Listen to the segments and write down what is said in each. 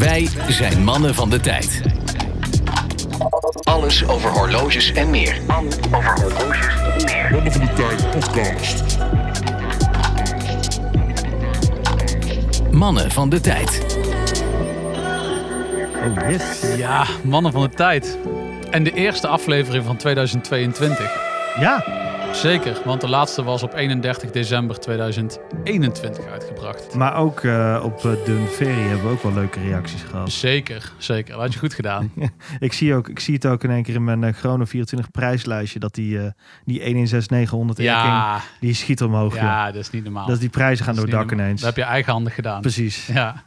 Wij zijn mannen van de tijd. Alles over horloges en meer. Over horloges meer. Mannen van de Tijd podcast. Mannen van de tijd. Oh yes. Ja, mannen van de tijd. En de eerste aflevering van 2022. Ja, Zeker, want de laatste was op 31 december 2021 uitgebracht. maar ook eh, op uh, Dun Ferry hebben we ook wel leuke reacties gehad. Zeker, zeker. Dat had je goed gedaan. Ik zie, ook, ik zie het ook in één keer in mijn uh, Chrono 24 prijslijstje dat die, uh, die 116900 Ja, die schiet omhoog. joh. ja, dat is niet normaal. Dat die prijzen gaan door dak normaal. ineens. Dat heb je eigenhandig gedaan. Precies. Ja.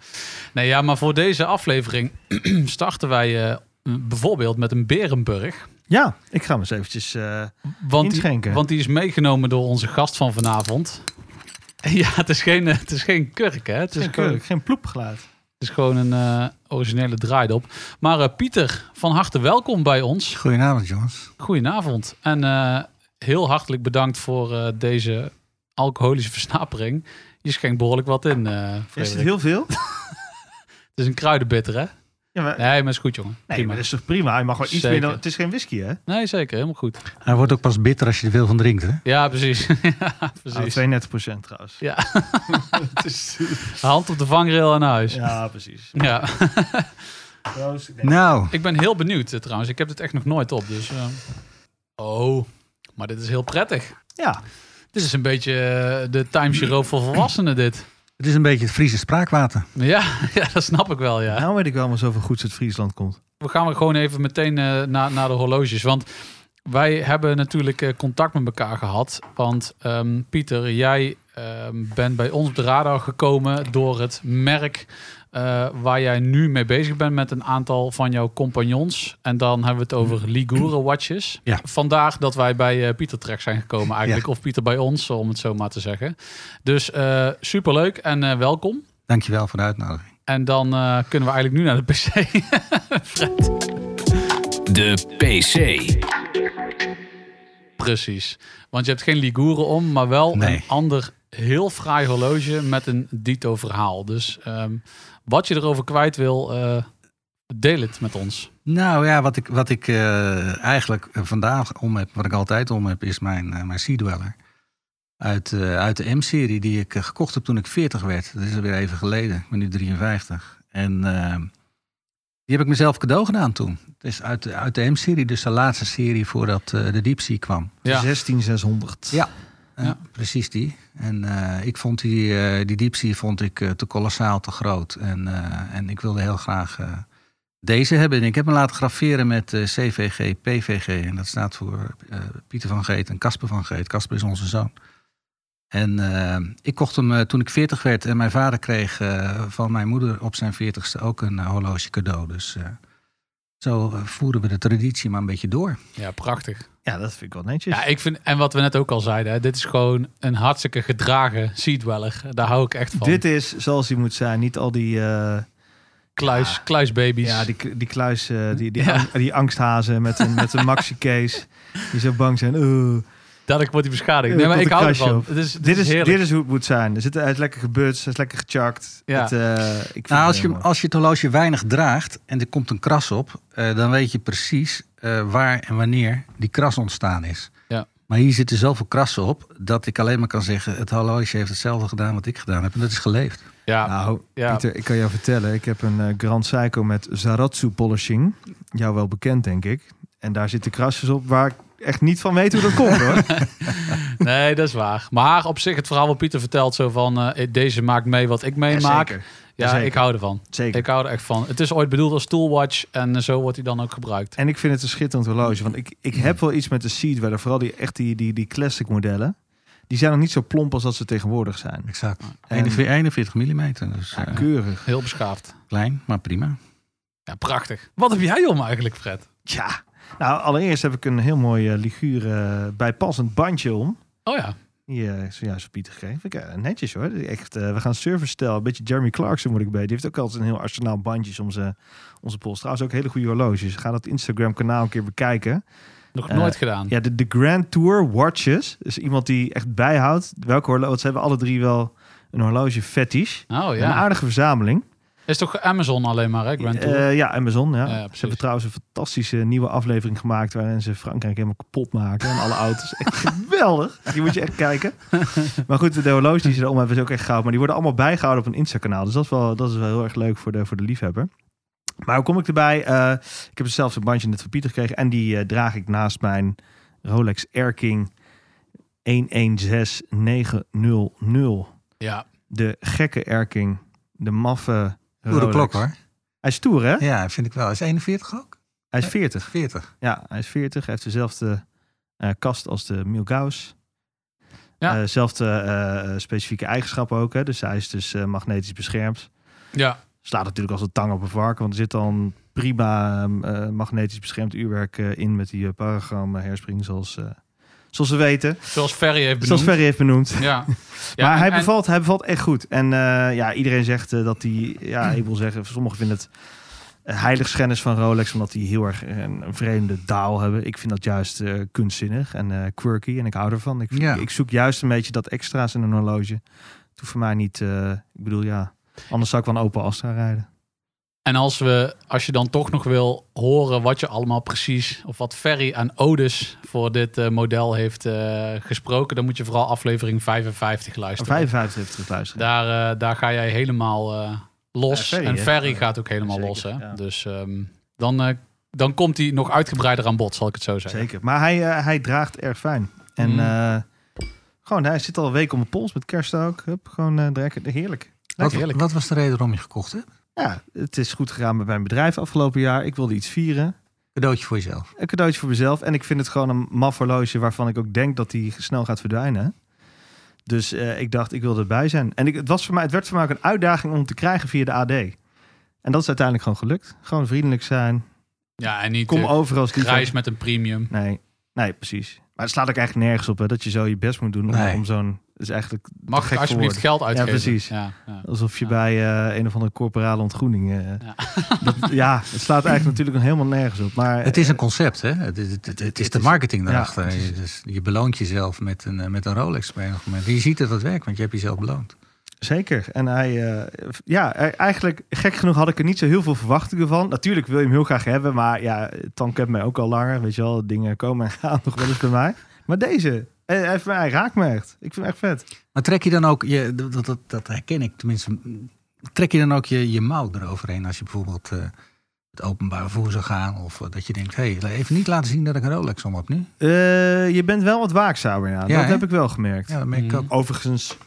Nee, ja, maar voor deze aflevering starten wij eh, bijvoorbeeld met een Berenburg. Ja, ik ga hem eens eventjes... eh, Want die, Inschenken. want die is meegenomen door onze gast van vanavond. Ja, het is geen, het is geen kurk, hè? Het is, geen, gewoon, keur- geen ploepgeluid. het is gewoon een eh, originele draaidop. Maar eh, Pieter, van harte welkom bij ons. Goedenavond, jongens. Goedenavond. En eh, heel hartelijk bedankt voor eh, deze alcoholische versnapering. Je schenkt behoorlijk wat in, eh Is het heel veel? Het is een kruidenbitter, hè? Ja, maar, Nee, maar is goed, jongen. nee, maar dat is toch prima? Je mag gewoon iets Zeker. meer dan... Het is geen whisky, hè? Nee, zeker. Helemaal goed. Hij wordt ook pas bitter als je er veel van drinkt, hè? Ja, precies. ja, Oh, precies. 32 procent trouwens. Ja. Het is- Hand op de vangrail aan huis. ja, precies. Ja. Proost. Ik denk- Nou, Ik ben heel benieuwd eh, trouwens. Ik heb dit echt nog nooit op. Dus, eh, Oh, maar dit is heel prettig. Ja, Dit is een beetje eh, de timeshare voor volwassenen dit. Het is een beetje het Friese spraakwater. Ja, ja, dat snap ik wel, ja. nou weet ik wel maar zoveel goeds uit Friesland komt. We gaan gewoon even meteen eh, naar, naar de horloges. Want wij hebben natuurlijk eh, contact met elkaar gehad. Want ehm, Pieter, jij ehm, bent bij ons op de radar gekomen door het merk eh, waar jij nu mee bezig bent met een aantal van jouw compagnons. En dan hebben we het over Ligure watches. Ja. Vandaag dat wij bij eh, Pieter terecht zijn gekomen eigenlijk. Of Pieter bij ons, om het zo maar te zeggen. Dus eh superleuk en eh, welkom. Dankjewel voor de uitnodiging. En dan eh, kunnen we eigenlijk nu naar de PC. De PC. Precies. Want je hebt geen Ligure om, maar wel Nee. een ander heel fraai horloge met een dito verhaal. Dus ehm, wat je erover kwijt wil, eh, deel het met ons. Nou ja, wat ik, wat ik eh, eigenlijk vandaag om heb, wat ik altijd om heb, is mijn, eh, mijn Sea Dweller. Uit, eh, uit de M-serie die ik gekocht heb toen ik 40 werd. Dat is alweer even geleden. Ik ben nu 53. En die heb ik mezelf cadeau gedaan toen. Het is uit, de- uit de M-serie, dus de laatste serie voordat eh, de Deep Sea kwam. Ja. 16600. Ja. Ja, precies die. En eh, ik vond die, eh die vond ik eh, te kolossaal, te groot. En, en ik wilde heel graag deze hebben. En ik heb me laten graveren met CVG, PVG. En dat staat voor Pieter van Geet en Casper van Geet. Casper is onze zoon. En ik kocht hem toen ik 40 werd. En mijn vader kreeg van mijn moeder op zijn 40ste ook een horloge cadeau. Dus zo eh, voeren we de traditie maar een beetje door. Ja, prachtig. Ja, dat vind ik wel netjes. Ja, ik vind, en wat we net ook al zeiden, hè, dit is gewoon een hartstikke gedragen seatweller. Daar hou ik echt van. Dit is zoals hij moet zijn. Niet al die, eh, kluis, kluisbaby's. ja, die, die kluis, eh, die, die, Ja. ang- die angsthazen met een, met een maxi-case. Die zo bang zijn. "Oeh." Dadelijk wordt hij beschadigd. Ja, Nee, maar ik hou ervan. Het is, het dit, is, dit is hoe het moet zijn. Er zit, hij is lekker gebutst, hij is lekker gechakt. Ja. Het, eh, ik vind Nou, als je, mooi. als je het horloge weinig draagt en er komt een kras op, eh, dan weet je precies eh, waar en wanneer die kras ontstaan is. Ja. Maar hier zitten zoveel krassen op dat ik alleen maar kan zeggen: het horloge heeft hetzelfde gedaan wat ik gedaan heb. En dat is geleefd. Ja, Nou, ja. Pieter, ik kan jou vertellen. Ik heb een Grand Seiko met Zaratsu polishing. Jou wel bekend, denk ik. En daar zitten krasjes op waar ik echt niet van weet hoe dat komt, hoor. Nee, dat is waar. Maar op zich, het verhaal wat Pieter vertelt, zo van eh, deze maakt mee wat ik meemaak. Zeker. Ja, Zeker. ik hou ervan. Zeker. Ik hou er echt van. Het is ooit bedoeld als toolwatch en eh, zo wordt hij dan ook gebruikt. En ik vind het een schitterend horloge. Want ik, ik heb wel iets met de Seed Weather. Vooral die, echt die, die, die classic modellen. Die zijn nog niet zo plomp als dat ze tegenwoordig zijn. Exact. En- 41, 41 mm, dus Ja, eh, keurig. Heel beschaafd. klein, maar prima. Ja, prachtig. Wat heb jij om eigenlijk, Fred? Ja. Nou, allereerst heb ik een heel mooi eh, Ligure bijpassend bandje om. Oh ja. Die eh, is zojuist voor Pieter. Vind ik eh, netjes hoor. Echt, eh, we gaan service stellen. Een beetje Jeremy Clarkson moet ik bij. Die heeft ook altijd een heel arsenaal bandjes om zijn, onze pols. Trouwens ook hele goede horloges. Ga dat Instagram kanaal een keer bekijken. Nog Eh, nooit gedaan. Ja, de, de Grand Tour Watches. Dus iemand die echt bijhoudt welke horloge. Ze hebben alle drie wel een horloge fetish. Oh Een ja. aardige verzameling. Is toch Amazon alleen maar, hè? Grand Tour? Eh, ja, Amazon. Ja. Ja, ze hebben trouwens een fantastische nieuwe aflevering gemaakt waarin ze Frankrijk helemaal kapot maken en alle auto's. Echt geweldig. Die moet je echt kijken. Maar goed, de horloges die ze erom hebben is ook echt goud. Maar die worden allemaal bijgehouden op een Insta-kanaal. Dus dat is wel, dat is wel heel erg leuk voor de, voor de liefhebber. Maar hoe kom ik erbij? Eh, ik heb zelfs een bandje net van Pieter gekregen. En die eh, draag ik naast mijn Rolex Air King 116900. ja. De gekke Air King. De maffe Goede klok hoor. Hij is stoer, hè? Ja, vind ik wel. Is 41 ook? Hij is 40. 40. Ja, hij is 40. Hij heeft dezelfde eh, kast als de Milgauss. Ja. Eh, zelfde eh, specifieke eigenschappen ook. Hè? Dus hij is dus eh, magnetisch beschermd. ja. Slaat natuurlijk als een tang op een varken. Want er zit een prima eh, magnetisch beschermd uurwerk eh, in met die uh, paragram zoals, zoals we weten. Zoals Ferry heeft benoemd. Zoals Ferry heeft benoemd. Ja. ja maar en- hij, en- bevalt, hij bevalt echt goed. En eh, ja, iedereen zegt eh, dat hij, ja, ik wil zeggen, sommigen vinden het heiligschennis van Rolex, omdat die heel erg een, een vreemde daal hebben. Ik vind dat juist eh, kunstzinnig en eh, quirky en ik hou ervan. Ik, Ja. ik zoek juist een beetje dat extra's in een horloge. Het hoeft voor mij niet, eh, ik bedoel ja, anders zou ik wel een Opel Astra rijden. En als, we, als je dan toch nog wil horen wat je allemaal precies, of wat Ferry aan Odes voor dit eh, model heeft eh, gesproken, dan moet je vooral aflevering 55 luisteren. 55 heeft het luisteren. Daar, eh, daar ga jij helemaal eh, los. Ja, Ferry, en? Ferry Ja, gaat ook helemaal zeker, los. Hè? ja. Dus ehm, dan, eh, dan komt hij nog uitgebreider aan bod, zal ik het zo zeggen. Zeker. Maar hij, hij draagt erg fijn. En Mm. eh, gewoon, hij zit al een week op mijn pols met kerst ook. Hup, gewoon eh direct, heerlijk. Wat, heerlijk. wat was de reden waarom je gekocht hebt? Ja, het is goed gegaan met mijn bedrijf afgelopen jaar. Ik wilde iets vieren. Cadeautje voor jezelf. Een cadeautje voor mezelf. En ik vind het gewoon een maf horloge waarvan ik ook denk dat die snel gaat verdwijnen. Dus eh, ik dacht, ik wilde erbij zijn. En ik, het, was voor mij, het werd voor mij ook een uitdaging om te krijgen via de AD. En dat is uiteindelijk gewoon gelukt. Gewoon vriendelijk zijn. Ja, en niet Kom eh, over als grijs met een premium. Nee, nee, precies. Maar het slaat ook eigenlijk nergens op hè, dat je zo je best moet doen om, Nee. om zo'n... is eigenlijk Mag gek ik voor alsjeblieft geld uitgeven? precies. Ja, ja. Alsof je Ja. bij eh, een of andere corporale ontgroening... eh, Ja. dat, ja, het slaat eigenlijk natuurlijk nog helemaal nergens op. Maar Het is een concept, hè? Het, is- het, het, het is de marketing daarachter. is- je, dus je beloont jezelf met een, eh, met een Rolex bij enig moment. Je ziet dat het werkt, want je hebt jezelf beloond. Zeker. En hij, eh, ja, eh, eigenlijk gek genoeg had ik er niet zo heel veel verwachtingen van. Natuurlijk wil je hem heel graag hebben, maar ja, Tan kent mij ook al langer. Weet je wel, dingen komen en gaan nog wel eens bij mij. Maar deze, eh, hij, hij raakt me echt. Ik vind hem echt vet. Maar trek je dan ook, je, dat, dat, dat herken ik tenminste, trek je dan ook je, je mouw eroverheen als je bijvoorbeeld eh, het openbaar vervoer zou gaan? Of eh, dat je denkt, hé, hey, even niet laten zien dat ik een Rolex om heb nu. Eh, je bent wel wat waakzamer, ja. Ja, dat heb ik wel gemerkt. Ja, dat merk ik Mhm. ook. Overigens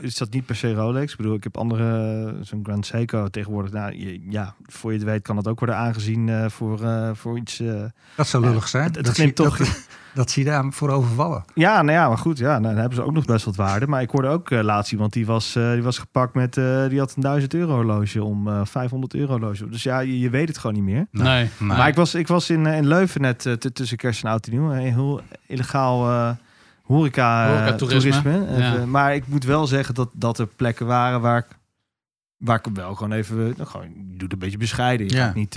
is dat niet per se Rolex. Ik bedoel, ik heb andere, zo'n Grand Seiko tegenwoordig. Nou, je- ja, voor je het weet kan dat ook worden aangezien eh, voor, eh, voor iets... eh, Dat zou lullig zijn. het- het dat, zie, toch- dat, dat zie je daar voor overvallen. Ja, nou ja, maar goed. Ja, nou, dan hebben ze ook nog best wat waarde. Maar ik hoorde ook eh, laatst iemand die was, eh, die was gepakt met... eh, die had een 1000 euro horloge om eh 500 euro horloge. Dus ja, je, je weet het gewoon niet meer. Nee. Maar ik was, ik was in, in Leuven net tussen kerst en oud en nieuw. Een heel illegaal eh horeca, Horecatoerisme. toerisme. Ja. Maar ik moet wel zeggen dat, dat er plekken waren waar ik, waar ik wel gewoon even... Nou, gewoon, je doet een beetje bescheiden. Je Ja. gaat niet...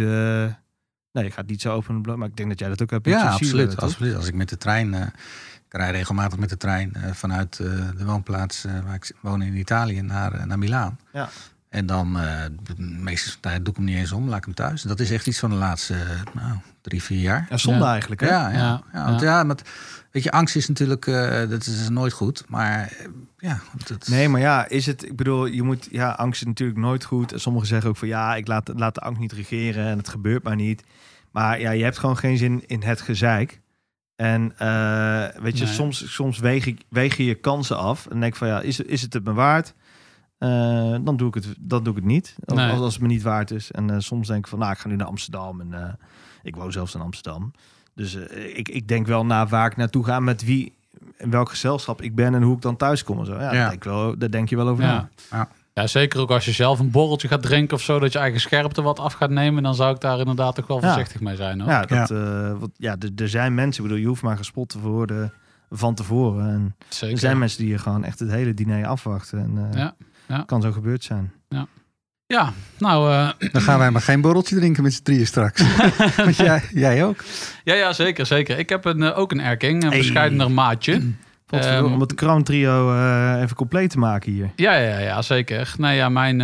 nee, je gaat niet zo open en bloot. Maar ik denk dat jij dat ook hebt. Ja, absoluut, absoluut. Als ik met de trein, eh, ik rij regelmatig met de trein eh, vanuit eh, de woonplaats waar ik woon in Italië naar, naar Milaan. Ja. En dan, eh de meeste tijd doe ik hem niet eens om, laat ik hem thuis. Dat is echt iets van de laatste eh, nou, drie, vier jaar. Ja, zonde Ja. eigenlijk. Hè? Ja, ja, Ja, ja. want ja, maar het- weet je, angst is natuurlijk, eh, dat is nooit goed. Maar eh, ja, dat, Nee, maar ja, is het, ik bedoel, je moet, ja, angst is natuurlijk nooit goed. En sommigen zeggen ook van ja, ik laat, laat de angst niet regeren en het gebeurt maar niet. Maar ja, je hebt gewoon geen zin in het gezeik. En eh, weet je, Nee. soms, soms weeg, ik, weeg je je kansen af en denk van ja, is, is het het me waard? Eh, dan, doe ik het, dan doe ik het niet, als, Nee. als, als het me niet waard is. En eh, soms denk ik van, nou, ik ga nu naar Amsterdam. En eh, ik woon zelfs in Amsterdam. Dus ik, ik denk wel na waar ik naartoe ga, met wie, in welk gezelschap ik ben en hoe ik dan thuis kom. En zo. Ja, Ja. Daar, denk ik wel, daar denk je wel over Ja. na. Ja, zeker ook als je zelf een borreltje gaat drinken of zo, dat je eigen scherpte wat af gaat nemen, dan zou ik daar inderdaad toch wel Ja. voorzichtig mee zijn. Hoor. Ja, dat, eh, wat, ja er, er zijn mensen, ik bedoel, je hoeft maar gespot te worden van tevoren. En zeker. er zijn mensen die je gewoon echt het hele diner afwachten. En eh Ja, ja. kan zo gebeurd zijn. Ja, nou, eh, Dan gaan wij maar geen borreltje drinken met z'n drieën straks. Want jij, jij ook. ja, ja, zeker, zeker. Ik heb een, eh, ook een Erking, een Hey. bescheidener maatje. Potverdorie, Ehm, om het Crown Trio eh, even compleet te maken hier. Ja, ja, ja, zeker. Nou ja, mijn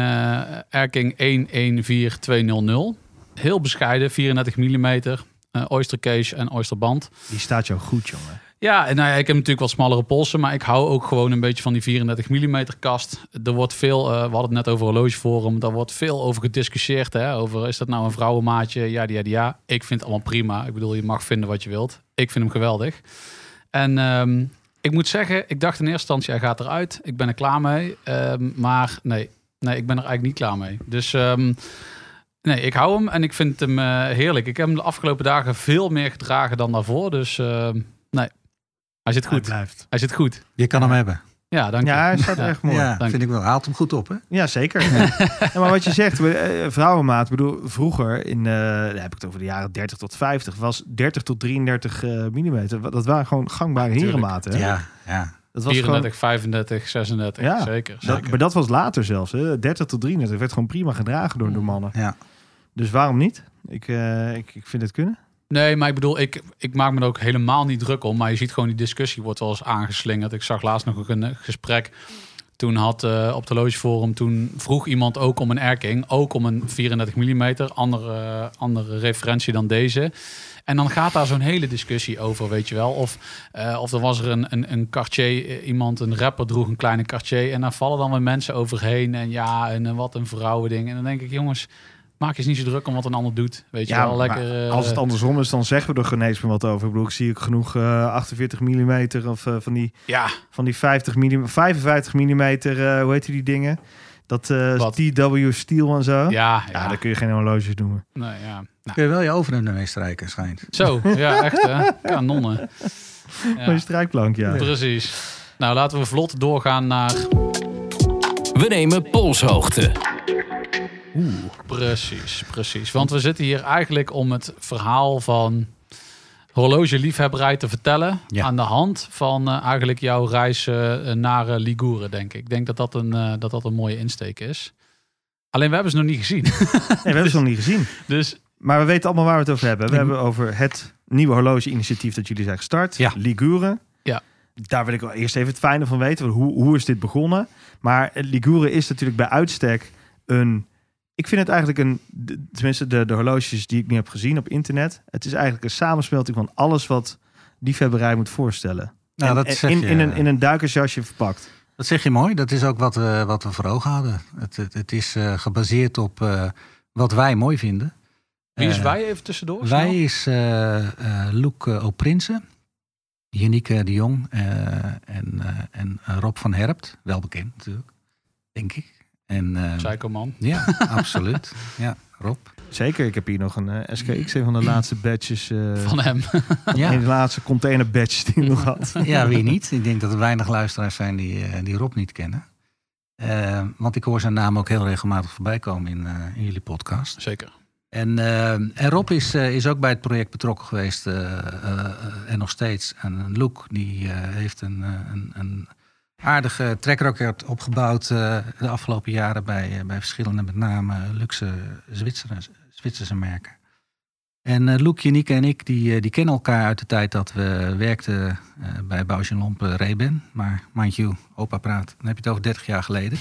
Erking 114200. Heel bescheiden, 34 mm. eh oyster case en oysterband. Die staat jou goed, jongen. Ja, en nou ja, ik heb natuurlijk wat smallere polsen, maar ik hou ook gewoon een beetje van die 34 mm kast. Er wordt veel, eh, we hadden het net over horlogeforum, daar wordt veel over gediscussieerd. Hè? Over is dat nou een vrouwenmaatje? Ja, ja, ja. Ik vind het allemaal prima. Ik bedoel, je mag vinden wat je wilt. Ik vind hem geweldig. En ehm, ik moet zeggen, ik dacht in eerste instantie, hij gaat eruit. Ik ben er klaar mee. Ehm, maar nee, nee, ik ben er eigenlijk niet klaar mee. Dus ehm, nee, ik hou hem en ik vind hem eh, heerlijk. Ik heb hem de afgelopen dagen veel meer gedragen dan daarvoor. Dus hij zit Hij goed. blijft. Hij zit goed. Je kan hem hebben. Ja, dank je. Ja, hij staat Ja. echt mooi. ja, dank vind ik wel. Haalt hem goed op, hè? Ja, zeker. Ja, maar wat je zegt, eh, vrouwenmaat, ik bedoel, vroeger, in, eh, daar heb ik het over de jaren 30 tot 50, was 30 tot 33 eh millimeter. Dat waren gewoon gangbare herenmaten. hè? Ja, ja. Dat was 34, 35, 36. Ja, zeker. dat, zeker. maar dat was later zelfs. Hè? 30 tot 33 werd gewoon prima gedragen door de mannen. ja. Dus waarom niet? Ik, eh, ik, ik vind het kunnen. Nee, maar ik bedoel, ik, ik maak me er ook helemaal niet druk om. Maar je ziet gewoon, die discussie wordt wel eens aangeslingerd. Ik zag laatst nog een eh, gesprek. Toen had eh, op de logeforum, toen vroeg iemand ook om een erking. Ook om een 34 mm, andere, andere referentie dan deze. En dan gaat daar zo'n hele discussie over, weet je wel. Of, eh, of er was er een, een, Cartier, eh, iemand, een rapper droeg een kleine Cartier. En daar vallen dan weer mensen overheen. En ja, en, eh, wat een vrouwending. En dan denk ik, jongens, maak je eens niet zo druk om wat een ander doet. Weet je Ja, wel, lekker... eh, als het andersom is, dan zeggen we er geen eens meer wat over. Ik bedoel, ik zie ook genoeg eh 48 mm of eh, van die Ja, van die 50 mm, 55 mm, eh, hoe heet die dingen? Dat eh? TW Steel en zo. Ja, ja, daar kun je geen horloges noemen. Nee, ja. Nou, Kun je wel je overhemd ermee strijken, schijnt. zo, ja, echt hè. Kanonnen. Ja, Een strijkplank, ja. precies. Nou, laten we vlot doorgaan naar... We nemen polshoogte. Precies, precies. Want we zitten hier eigenlijk om het verhaal van horlogeliefhebberij te vertellen. Ja. Aan de hand van eh, eigenlijk jouw reis eh, naar eh, Ligure, denk ik. Ik denk dat dat, een, dat dat een mooie insteek is. Alleen we hebben ze nog niet gezien. Nee, we hebben ze nog niet gezien. dus Maar we weten allemaal waar we het over hebben. We hebben over het nieuwe horloge-initiatief dat jullie zijn gestart. Ja. Ligure. Ja. Daar wil ik wel eerst even het fijne van weten. Hoe, hoe is dit begonnen? Maar eh, Ligure is natuurlijk bij uitstek een... Ik vind het eigenlijk een... Tenminste, de, de horloges die ik nu heb gezien op internet. Het is eigenlijk een samensmelting van alles wat liefhebberij moet voorstellen. Nou, En- dat zeg in, je- in, een, in een duikersjasje verpakt. Dat zeg je mooi. Dat is ook wat we, wat we voor ogen hadden. Het, het, het is eh, gebaseerd op eh, wat wij mooi vinden. wie is Eh, wij even tussendoor? Wij snel? is eh eh Loek uh, Oprinse, Janieke de Jong eh, en, eh, en Rob van Herpt. Wel bekend natuurlijk, denk ik. En, eh, Psycho man. ja, absoluut. Ja, Rob. Zeker, ik heb hier nog een eh, SKX, een van de laatste badges. eh Van hem. Een Ja. van de laatste container badges die ik nog had. ja, wie niet? Ik denk dat er weinig luisteraars zijn die, eh, die Rob niet kennen. Eh, want ik hoor zijn naam ook heel regelmatig voorbij komen in, eh, in jullie podcast. Zeker. En, eh, en Rob is, eh, is ook bij het project betrokken geweest eh, eh, en nog steeds. En Loek die eh, heeft een, eh, een, een aardige track record opgebouwd eh, de afgelopen jaren bij, eh, bij verschillende, met name luxe Zwitserse, Zwitserse merken. En eh Loek, Janieke en ik die, die kennen elkaar uit de tijd dat we werkten bij Bausch Lompe Reben. Maar mind you, opa praat, dan heb je het over 30 jaar geleden.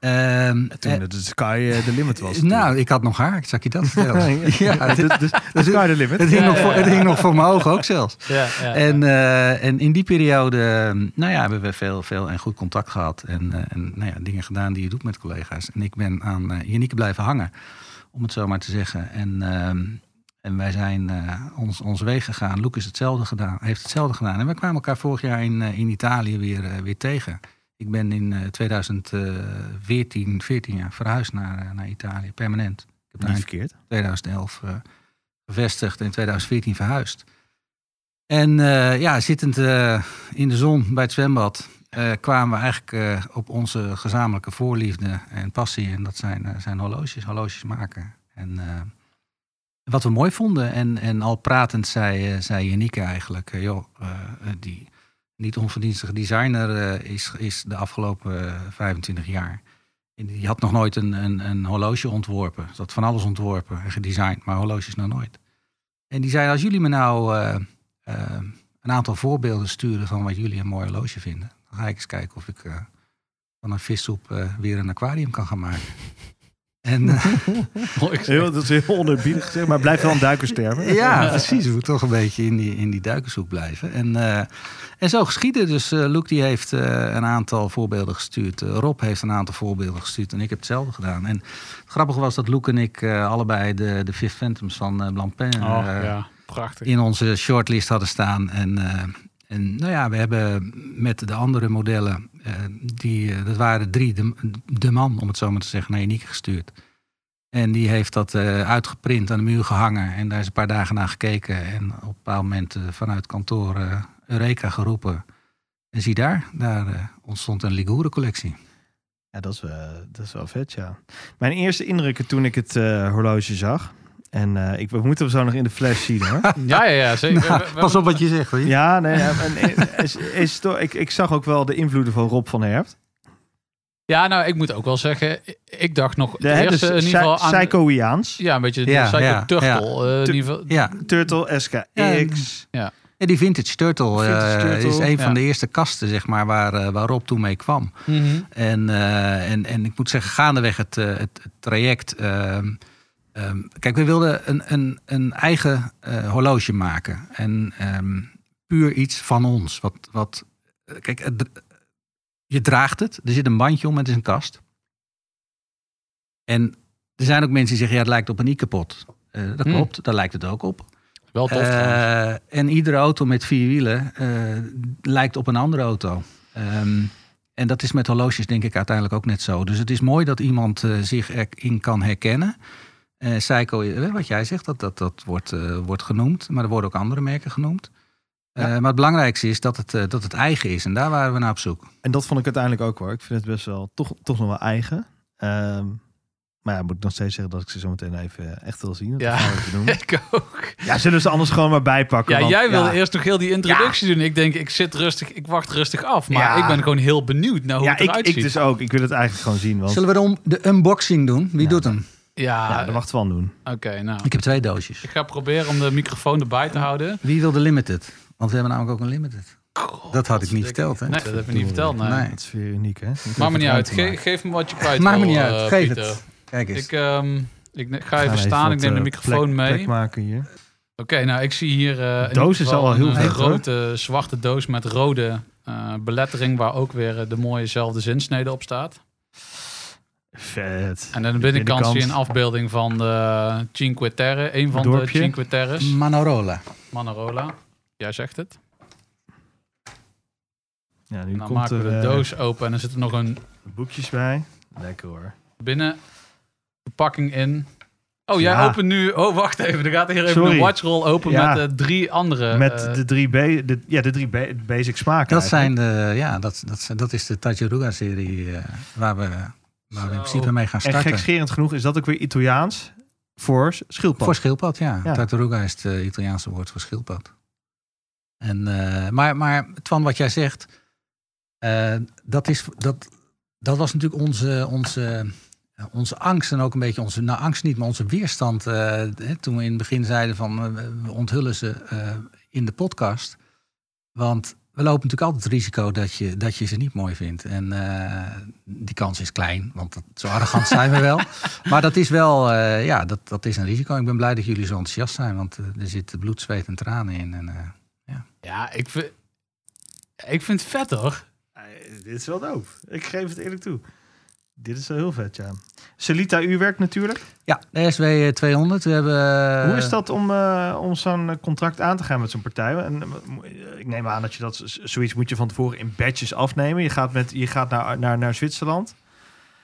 Ehm, Toen de sky eh, the limit was. nou, ik had nog haar, ik je dat vertellen? ja, dus, dus, de sky the limit. Het hing, Ja, nog ja, voor, het ja. hing nog voor mijn ogen ook zelfs. Ja, ja, En, eh, en in die periode nou ja, hebben we veel, veel en goed contact gehad. En, eh, en nou ja, dingen gedaan die je doet met collega's. En ik ben aan uh, Janieke blijven hangen, om het zo maar te zeggen. En, ehm, en wij zijn eh, ons, onze weg gegaan. Luc is hetzelfde gedaan, heeft hetzelfde gedaan. En we kwamen elkaar vorig jaar in, eh, in Italië weer, eh, weer tegen. Ik ben in eh, 2014 14 jaar verhuisd naar, eh, naar Italië, permanent. Ik heb daar Niet in verkeerd. 2011 eh, gevestigd en in 2014 verhuisd. En eh, ja, zittend eh, in de zon bij het zwembad eh, kwamen we eigenlijk eh, op onze gezamenlijke voorliefde en passie. En dat zijn, eh, zijn horloges, horloges maken. En eh, wat we mooi vonden, en, en al pratend zei, eh, zei Janieke eigenlijk, eh, joh, eh, eh, die niet onverdienstige designer eh, is, is de afgelopen eh, 25 jaar. En Die had nog nooit een, een, een horloge ontworpen. Ze had van alles ontworpen en gedesigned, maar horloges nog nooit. En die zei, als jullie me nou eh, eh, een aantal voorbeelden sturen van wat jullie een mooi horloge vinden. Dan ga ik eens kijken of ik eh, van een vissoep eh, weer een aquarium kan gaan maken. En eh, Mooi. Heel, dat is heel onerbiedig gezegd, maar blijf wel een duikersterven. ja, precies. We moeten toch een beetje in die, in die duikershoek blijven. En, eh, en zo geschieden. Dus eh Luc die heeft eh, een aantal voorbeelden gestuurd. Rob heeft een aantal voorbeelden gestuurd. En ik heb hetzelfde gedaan. En het grappige was dat Luc en ik eh, allebei de, de Fifth Phantoms van eh Blancpain... Oh, ja, prachtig. in onze shortlist hadden staan. En, eh, en nou ja, we hebben met de andere modellen, die, eh, dat waren drie, de, man, om het zo maar te zeggen, naar Unique gestuurd. En die heeft dat eh, uitgeprint aan de muur gehangen. En daar is een paar dagen naar gekeken. En op een bepaald moment eh, vanuit kantoor eh, Eureka geroepen. En zie daar, daar eh, ontstond een Ligure collectie. Ja, dat is, wel, dat is wel vet, ja. Mijn eerste indrukken toen ik het eh, horloge zag. En eh, ik, we moeten hem zo nog in de flash zien, hoor. Ja, ja, ja, zeker. We- Pas op wat je zegt hoor. ja, nee, ja, en, is, is toch, ik, ik zag ook wel de invloeden van Rob van Herpt. Ja, nou, ik moet ook wel zeggen, ik dacht nog De, eerste de in ieder geval aan... Psychoiaans. Ja, een beetje de Ja, Psycho ja, Turtle. ja. eh, in ieder geval. Ja, Turtle SKX. Ja, die Vintage Turtle, eh, Vintage Turtle, is een van ja. de eerste kasten, zeg maar, waar, eh, waar Rob toen mee kwam. Mhm. En, eh, en, en ik moet zeggen, gaandeweg het, eh, het, het traject. Ehm, kijk, we wilden een, een, een eigen eh, horloge maken. En ehm, puur iets van ons. Wat, wat, eh, kijk, het- je draagt het. Er zit een bandje om, het is een kast. En er zijn ook mensen die zeggen, ja, het lijkt op een i-kapot. Eh dat Hmm. klopt, daar lijkt het ook op. Wel tof en iedere auto met vier wielen lijkt op een andere auto. Ehm, en dat is met horloges denk ik uiteindelijk ook net zo. Dus het is mooi dat iemand zich erin kan herkennen. Eh Seiko, eh, wat jij zegt, dat, dat, dat wordt, eh, wordt genoemd. Maar er worden ook andere merken genoemd. Eh, maar het belangrijkste is dat het, eh, dat het eigen is. En daar waren we naar op zoek. En dat vond ik uiteindelijk ook hoor. Ik vind het best wel toch, toch nog wel eigen. Ehm, maar ja, moet ik nog steeds zeggen dat ik ze zo meteen even echt wil zien. Dat Ja. doen. Ik ook. Ja, zullen ze anders gewoon maar bijpakken? Ja, want- jij wilde ja. eerst nog heel die introductie doen. Ik denk, ik zit rustig, ik wacht rustig af. Maar Ja. ik ben gewoon heel benieuwd naar hoe Ja, het ik, eruit ik ziet. dus ook. Ik wil het eigenlijk gewoon zien. Want Zullen we de, om- de unboxing doen? Wie Ja. doet hem? Ja, ja, dat mag Twan doen. oké, nou. Ik heb twee doosjes. Ik ga proberen om de microfoon erbij te houden. Wie wil de limited? Want we hebben namelijk ook een limited. Dat had ik niet verteld, hè? Nee, dat heb ik niet verteld. Nee. Nee. Dat is weer uniek, hè? Maakt me niet uit. Ge- geef me wat je kwijt Maakt me niet uit. eh, Geef Pieter. het. Kijk eens. Ik, ehm, ik ga even staan. ik neem de eh, microfoon plek, mee. plek maken hier. Oké, nou ik zie hier eh, in doos is al wel heel een hoor. grote zwarte doos met rode eh, belettering waar ook weer de mooiezelfde zinsnede op staat. Vet. En aan de De binnenkant zie je een afbeelding van de Cinque Terre, een van Dorpje. de Cinque Terres, Manorola. Manarola. Jij zegt het. Ja, nu dan komt maken we er de eh, doos open en er zitten nog een boekjes bij. Lekker hoor. binnen verpakking in. Oh, jij Ja. opent nu. Oh, wacht even. Er gaat hier even Sorry. een watchroll open Ja. met eh, drie andere. Met eh, de drie, ba- de, ja, de drie ba- basic smaken. Dat, zijn de, ja, dat, dat, dat is de Tajaruga-serie eh, waar, we, waar we in principe mee gaan En starten. gekscherend genoeg is dat ook weer Italiaans voor schildpad. Voor schildpad, ja. Ja. Tartaruga is het eh, Italiaanse woord voor schildpad. En, eh, maar, maar van wat jij zegt, eh, dat, is, dat, dat was natuurlijk onze, onze, onze angst en ook een beetje onze, nou angst niet, maar onze weerstand. hè, toen we in het begin zeiden van we- onthullen ze in de podcast. Want we lopen natuurlijk altijd het risico dat je, dat je ze niet mooi vindt. En eh, die kans is klein, want dat, zo arrogant zijn we wel. Maar dat is wel, eh, ja, dat, dat is een risico. Ik ben blij dat jullie zo enthousiast zijn, want eh, er zit bloed, zweet en tranen in. En, eh, Ja, ik vind, ik vind het vet hoor. Eh, dit is wel doof. Ik geef het eerlijk toe. Dit is wel heel vet, ja. Celita uurwerk natuurlijk. ja, de SW 200. We hebben, Hoe is dat om, eh, om zo'n eh, contract aan te gaan met zo'n partij? En, eh, ik neem aan dat je dat zoiets moet je van tevoren in batches afnemen. Je gaat, met, je gaat naar, naar, naar Zwitserland.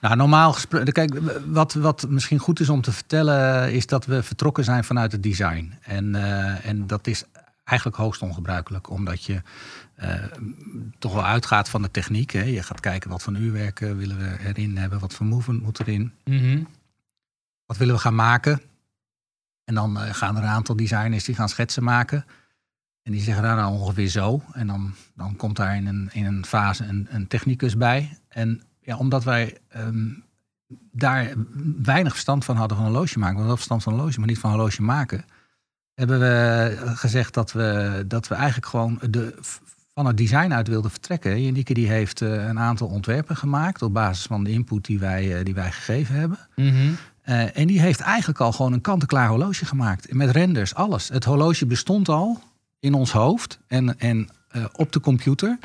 Nou, normaal gesproken. Kijk, wat, wat misschien goed is om te vertellen, is dat we vertrokken zijn vanuit het design. En, en dat is eigenlijk hoogst ongebruikelijk, omdat je eh, toch wel uitgaat van de techniek. Hè. Je gaat kijken wat voor uurwerken willen we erin hebben, wat voor movement moet erin. Mhm. wat willen we gaan maken? En dan eh, gaan er een aantal designers die gaan schetsen maken. En die zeggen daar nou ongeveer zo. En dan, dan komt daar in een, in een fase een, een technicus bij. En ja, omdat wij ehm, daar weinig verstand van hadden van horloge maken. We hadden verstand van horloge, maar niet van horloge maken. Hebben we gezegd dat we, dat we eigenlijk gewoon de, van het design uit wilden vertrekken. Janieke die heeft eh, een aantal ontwerpen gemaakt op basis van de input die wij, eh, die wij gegeven hebben. Mhm. Eh, en die heeft eigenlijk al gewoon een kant-en-klaar horloge gemaakt. Met renders, alles. Het horloge bestond al in ons hoofd en, en eh, op de computer.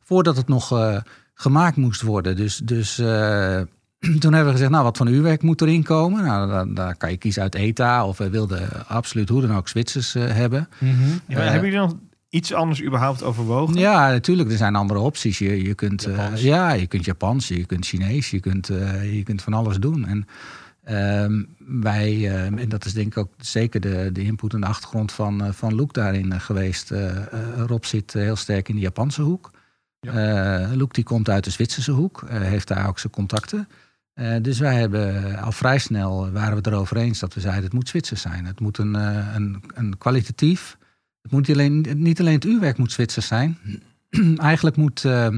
Voordat het nog eh, gemaakt moest worden. Dus, dus eh, toen hebben we gezegd, nou wat van uurwerk moet erin komen? Nou, daar, daar kan je kiezen uit ETA of we wilden absoluut hoe dan ook Zwitsers eh, hebben. Ja, maar hebben jullie nog iets anders überhaupt overwogen? Ja, natuurlijk. Er zijn andere opties. Je, je kunt, eh, ja, je kunt Japans, je kunt Chinees, je kunt, je kunt van alles doen. En ehm, wij, eh, en dat is denk ik ook zeker de, de input en de achtergrond van, eh, van Loek daarin geweest. Rob zit heel sterk in de Japanse hoek. Loek die komt uit de Zwitserse hoek, heeft daar ook zijn contacten. Eh, dus wij hebben al vrij snel waren we het erover eens dat we zeiden het moet Zwitsers zijn. Het moet een, eh, een, een kwalitatief het moet niet alleen, niet alleen het uurwerk moet Zwitsers zijn. eigenlijk moet eh, eh,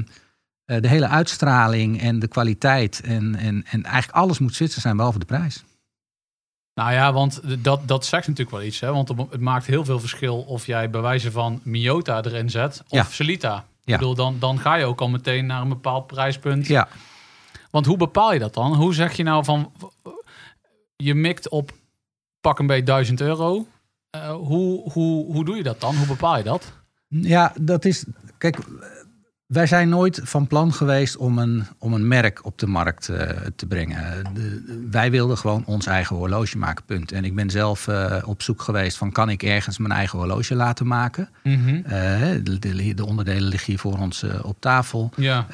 de hele uitstraling en de kwaliteit en, en, en eigenlijk alles moet Zwitsers zijn, behalve de prijs. Nou ja, want dat, dat zegt natuurlijk wel iets. Hè? Want het maakt heel veel verschil of jij bij wijze van Miyota erin zet of Ja. Celita. Ja. Ik bedoel, dan, dan ga je ook al meteen naar een bepaald prijspunt. Ja, Want hoe bepaal je dat dan? Hoe zeg je nou van... Je mikt op pak een beetje 1000 euro. Eh, hoe, hoe, hoe doe je dat dan? Hoe bepaal je dat? ja dat is. Kijk, wij zijn nooit van plan geweest om een, om een merk op de markt eh, te brengen. De- wij wilden gewoon ons eigen horloge maken, punt. En ik ben zelf eh, op zoek geweest van kan ik ergens mijn eigen horloge laten maken. Mhm. Eh, de, de, de onderdelen liggen hier voor ons op tafel. Ja.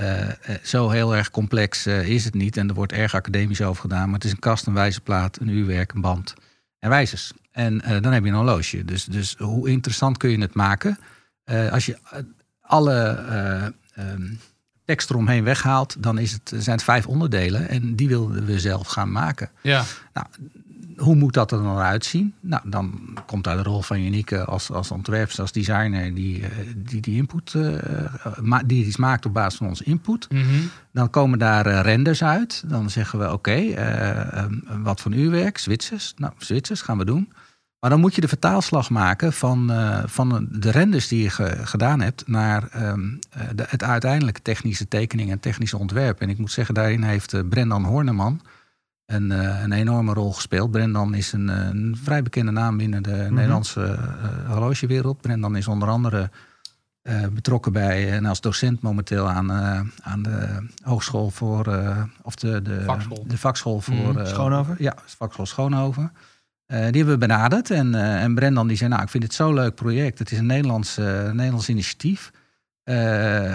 Zo heel erg complex is het niet. En er wordt erg academisch over gedaan. Maar het is een kast, een wijzerplaat, een uurwerk, een band en wijzers. En dan heb je een horloge. Dus, dus hoe interessant kun je het maken? Als je alle ehm, tekst eromheen weghaalt, dan is het, zijn het vijf onderdelen. En die wilden we zelf gaan maken. Ja. Hoe moet dat er dan uitzien? Nou, dan komt daar de rol van Unieke als, als ontwerper, als designer, die eh, die, die input, ma- die iets maakt op basis van onze input. Mhm. Dan komen daar eh, renders uit. Dan zeggen we, oké, eh, ehm, wat voor uurwerk? Zwitsers. Nou, Zwitsers gaan we doen. Maar dan moet je de vertaalslag maken van, eh, van de renders die je ge- gedaan hebt naar ehm, eh, de, het uiteindelijke technische tekening en technische ontwerp. En ik moet zeggen, daarin heeft eh, Brendan Horneman een, een enorme rol gespeeld. Brendan is een, een vrij bekende naam binnen de Nederlandse eh, horlogewereld. Brendan is onder andere betrokken bij en als docent momenteel aan, aan de hogeschool voor of de, de Vakschool. de vakschool voor Mhm. eh, Schoonhoven? Ja, vakschool Schoonhoven. Eh, die hebben we benaderd en, eh, en Brendan die zei, nou ik vind dit zo'n leuk project. Het is een Nederlands, eh, Nederlands initiatief.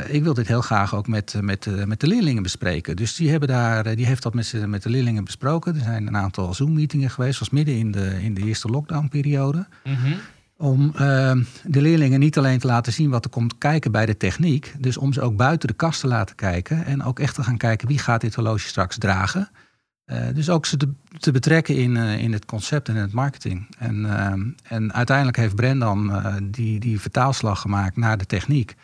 Ik wil dit heel graag ook met, met, met de leerlingen bespreken. Dus die, hebben daar, die heeft dat met, met de leerlingen besproken. Er zijn een aantal Zoom-meetingen geweest, was midden in de, in de eerste lockdown-periode. Mhm. Om eh, de leerlingen niet alleen te laten zien wat er komt kijken bij de techniek. Dus om ze ook buiten de kast te laten kijken. En ook echt te gaan kijken wie gaat dit horloge straks dragen. Eh, dus ook ze te, te betrekken in, eh, in het concept en in het marketing. En, eh, en uiteindelijk heeft Brendan die, die vertaalslag gemaakt naar de techniek.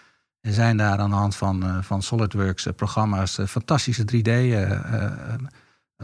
En zijn daar aan de hand van, van SolidWorks programma's eh, fantastische 3D eh, eh,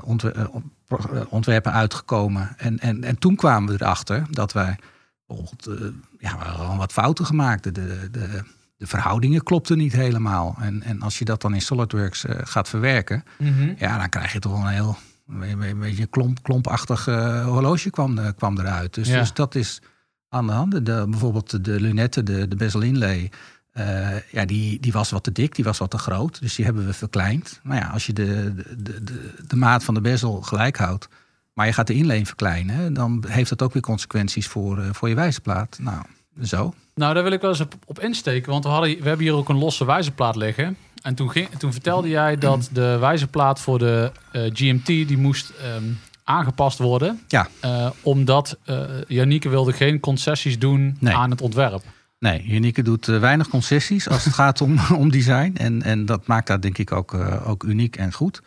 ontwer- eh, ont- pro- eh, ontwerpen uitgekomen. En, en, en toen kwamen we erachter dat wij bijvoorbeeld, ja, we hadden wat fouten gemaakt. De, de, de, verhoudingen klopten niet helemaal. En, en als je dat dan in SolidWorks gaat verwerken, Mhm. ja, dan krijg je toch wel een heel een beetje een klomp, klompachtig eh, horloge kwam, er- kwam eruit. Dus, Ja. dus dat is aan de hand. De, bijvoorbeeld de lunetten, de, de bezel inlay, eh, ja, die, die was wat te dik, die was wat te groot. Dus die hebben we verkleind. Maar ja, als je de, de, de, de, maat van de bezel gelijk houdt, maar je gaat de inleen verkleinen, dan heeft dat ook weer consequenties voor, eh, voor je wijzerplaat. Nou, zo. Nou, daar wil ik wel eens op, op insteken. Want we, hadden, we hebben hier ook een losse wijzerplaat liggen. En toen, ging, toen vertelde jij dat de wijzerplaat voor de eh, GMT... die moest ehm, aangepast worden. Ja. Eh, omdat eh Janieke wilde geen concessies doen Nee. aan het ontwerp. Nee, Unieke doet weinig concessies als het gaat om, om design. En, en dat maakt dat denk ik ook, ook uniek en goed.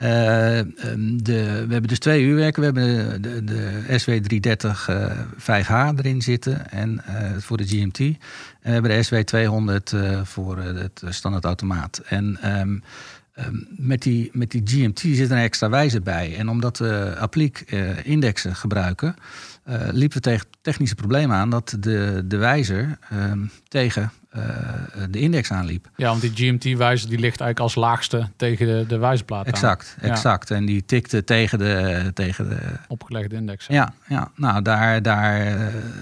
Eh, ehm, de, we hebben dus twee uurwerken. We hebben de, de, SW330 eh 5H erin zitten en, eh, voor de GMT. En we hebben de SW200 eh, voor eh, het standaard automaat. En ehm, ehm, met, die, met die GMT zit er een extra wijzer bij. En omdat we appliek eh, indexen gebruiken, eh, liepen we tegen technische problemen aan dat de, de wijzer tegen eh, de index aanliep. Ja, want die GMT-wijzer die ligt eigenlijk als laagste tegen de, de wijzerplaat aan. Exact, Ja. exact. En die tikte tegen de, tegen de, Opgelegde index. Ja, ja. nou daar, daar eh,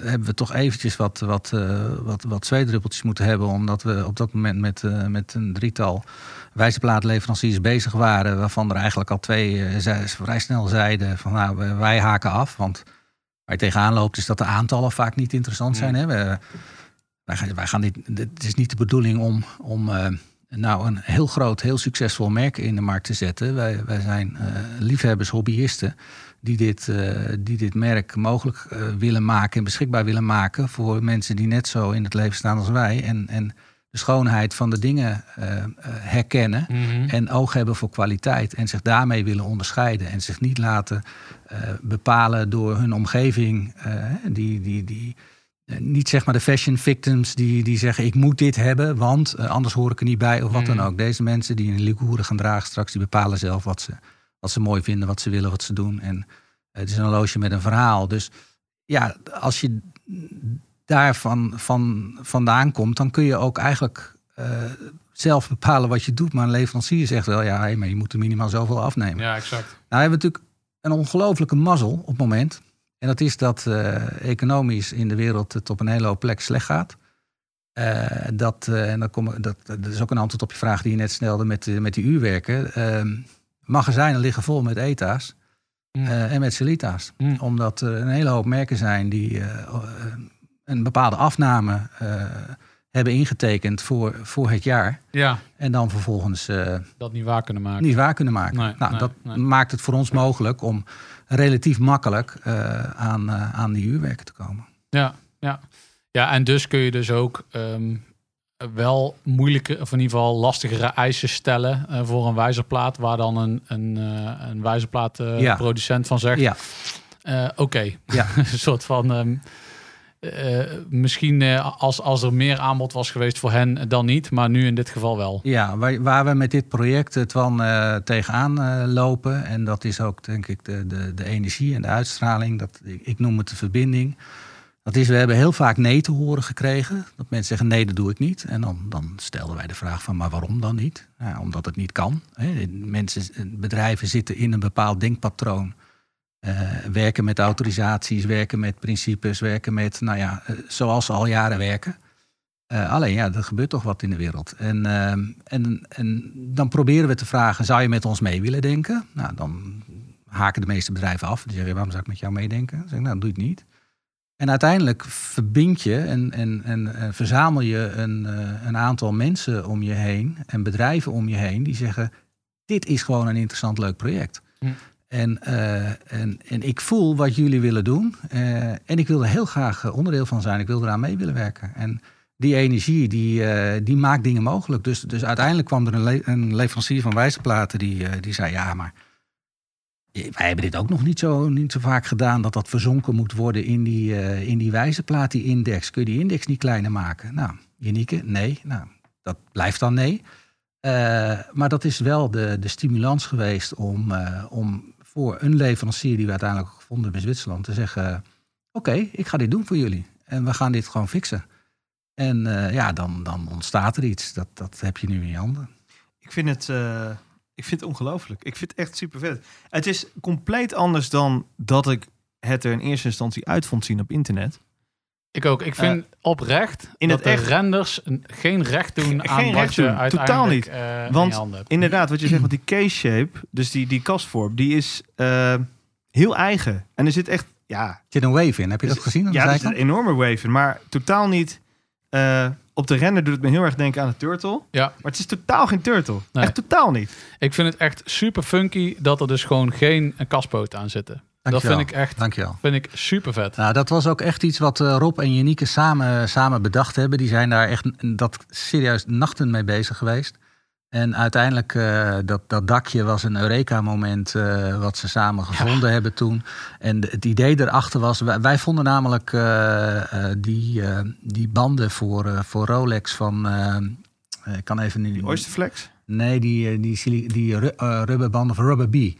hebben we toch eventjes wat, wat, eh, wat, wat zweedruppeltjes moeten hebben. Omdat we op dat moment met, eh, met een drietal wijzerplaatleveranciers bezig waren. Waarvan er eigenlijk al twee eh, vrij snel zeiden van nou, wij haken af. Want waar je tegenaan loopt is dat de aantallen vaak niet interessant zijn. Hè? We, wij gaan, wij gaan dit, het is niet de bedoeling om, om eh, nou een heel groot, heel succesvol merk in de markt te zetten. Wij, wij zijn eh, liefhebbers, hobbyisten die dit, eh, die dit merk mogelijk willen maken en beschikbaar willen maken voor mensen die net zo in het leven staan als wij. En, en de schoonheid van de dingen herkennen. Mhm. En oog hebben voor kwaliteit. En zich daarmee willen onderscheiden. En zich niet laten bepalen door hun omgeving. die, die, die, niet zeg maar de fashion victims die, die zeggen: Ik moet dit hebben, want eh, anders hoor ik er niet bij. Of wat dan Mhm. ook. Deze mensen die een ligoeren gaan dragen straks, die bepalen zelf wat ze, wat ze mooi vinden, wat ze willen, wat ze doen. En eh, het is een horloge met een verhaal. Dus ja, als je daar van, van, vandaan komt, dan kun je ook eigenlijk eh, zelf bepalen wat je doet. Maar een leverancier zegt wel, ja, hey, maar je moet er minimaal zoveel afnemen. Ja, exact. Nou hebben we natuurlijk een ongelofelijke mazzel op het moment. En dat is dat eh, economisch in de wereld het op een hele hoop plekken slecht gaat. Eh, dat, eh, en dat, kom, dat, dat is ook een antwoord op je vraag die je net stelde met, met die uurwerken. Ehm, magazijnen liggen vol met ETA's Mm. en met Celita's. Mm. Omdat er een hele hoop merken zijn die een bepaalde afname hebben ingetekend voor, voor het jaar. Ja, En dan vervolgens dat niet waar kunnen maken. niet waar kunnen maken. Nee, nou, nee, dat nee. maakt het voor ons mogelijk om relatief makkelijk eh, aan, eh, aan die uurwerken te komen. Ja, ja. ja, en dus kun je dus ook ehm, wel moeilijke, of in ieder geval lastigere eisen stellen eh, voor een wijzerplaat, waar dan een, een, eh een wijzerplaat Ja. producent van zegt, Ja, oké, Ja. een soort van... ehm, eh, misschien eh, als, als er meer aanbod was geweest voor hen dan niet, maar nu in dit geval wel. ja waar, waar we met dit project het van eh, tegenaan lopen. En dat is ook denk ik de, de, de energie en de uitstraling. Dat, ik, noem het de verbinding. Dat is, we hebben heel vaak nee te horen gekregen. Dat mensen zeggen nee, dat doe ik niet. En dan, dan stelden wij de vraag van, maar waarom dan niet? Ja, omdat het niet kan. Mensen, bedrijven zitten in een bepaald denkpatroon. Eh, werken met autorisaties, werken met principes, werken met, nou ja, eh, zoals ze al jaren werken. Eh, alleen ja, er gebeurt toch wat in de wereld. En, en, en dan proberen we te vragen, zou je met ons mee willen denken? Nou, dan haken de meeste bedrijven af. Die zeggen, waarom zou ik met jou meedenken? Dan zeg nou, doe het niet. En uiteindelijk verbind je en, en, en, verzamel je een, een aantal mensen om je heen en bedrijven om je heen die zeggen: Dit is gewoon een interessant, leuk project. Hm. En, eh, en, en ik voel wat jullie willen doen. eh, en ik wil er heel graag eh, onderdeel van zijn. Ik wil eraan mee willen werken. En die energie, die, die maakt dingen mogelijk. Dus, dus uiteindelijk kwam er een, een leverancier van wijzerplaten die, die zei: Ja, maar wij hebben dit ook nog niet zo, niet zo vaak gedaan... dat dat verzonken moet worden in die, in die wijzerplaat, die index. Kun je die index niet kleiner maken? Nou, Janieke, nee. Nou, dat blijft dan nee. Maar dat is wel de, de stimulans geweest om, om voor een leverancier... die we uiteindelijk gevonden in Zwitserland... te zeggen, oké, ik ga dit doen voor jullie. En we gaan dit gewoon fixen. En eh, ja, dan, dan ontstaat er iets. Dat, dat heb je nu in je handen. Ik vind het, eh, ik vind het ongelooflijk. Ik vind het echt super vet. Het is compleet anders dan dat ik het er in eerste instantie uit vond zien op internet. Ik ook. Ik vind oprecht in dat het de echt- renders een- geen recht doen Geen aan wat recht je doen. Totaal uiteindelijk niet. eh, in Want je handen hebt. Inderdaad, wat je zegt, want die case shape, dus die, die kastvorm, die is eh, heel eigen. En er zit echt, ja, Er zit een wave in. Heb je dat gezien? aan de ja, er zit een enorme wave in, maar totaal niet. eh, op de render doet het me heel erg denken aan de turtle. Ja. Maar het is totaal geen turtle. Nee. Echt totaal niet. Ik vind het echt super funky dat er dus gewoon geen eh, kastpoot aan zitten. Dat vind ik echt Dankjewel. vind ik super vet. Nou, dat was ook echt iets wat eh, Rob en Janieke samen, samen bedacht hebben. Die zijn daar echt dat serieus nachten mee bezig geweest. En uiteindelijk, eh, dat, dat dakje was een Eureka-moment eh, wat ze samen gevonden hebben toen. En de- het idee erachter was, wij, wij vonden namelijk eh, eh, die, eh, die banden voor, voor Rolex van, Ik kan even niet. Die Oysterflex? Nee, die, die, die eh, rubberbanden van Rubber Bee.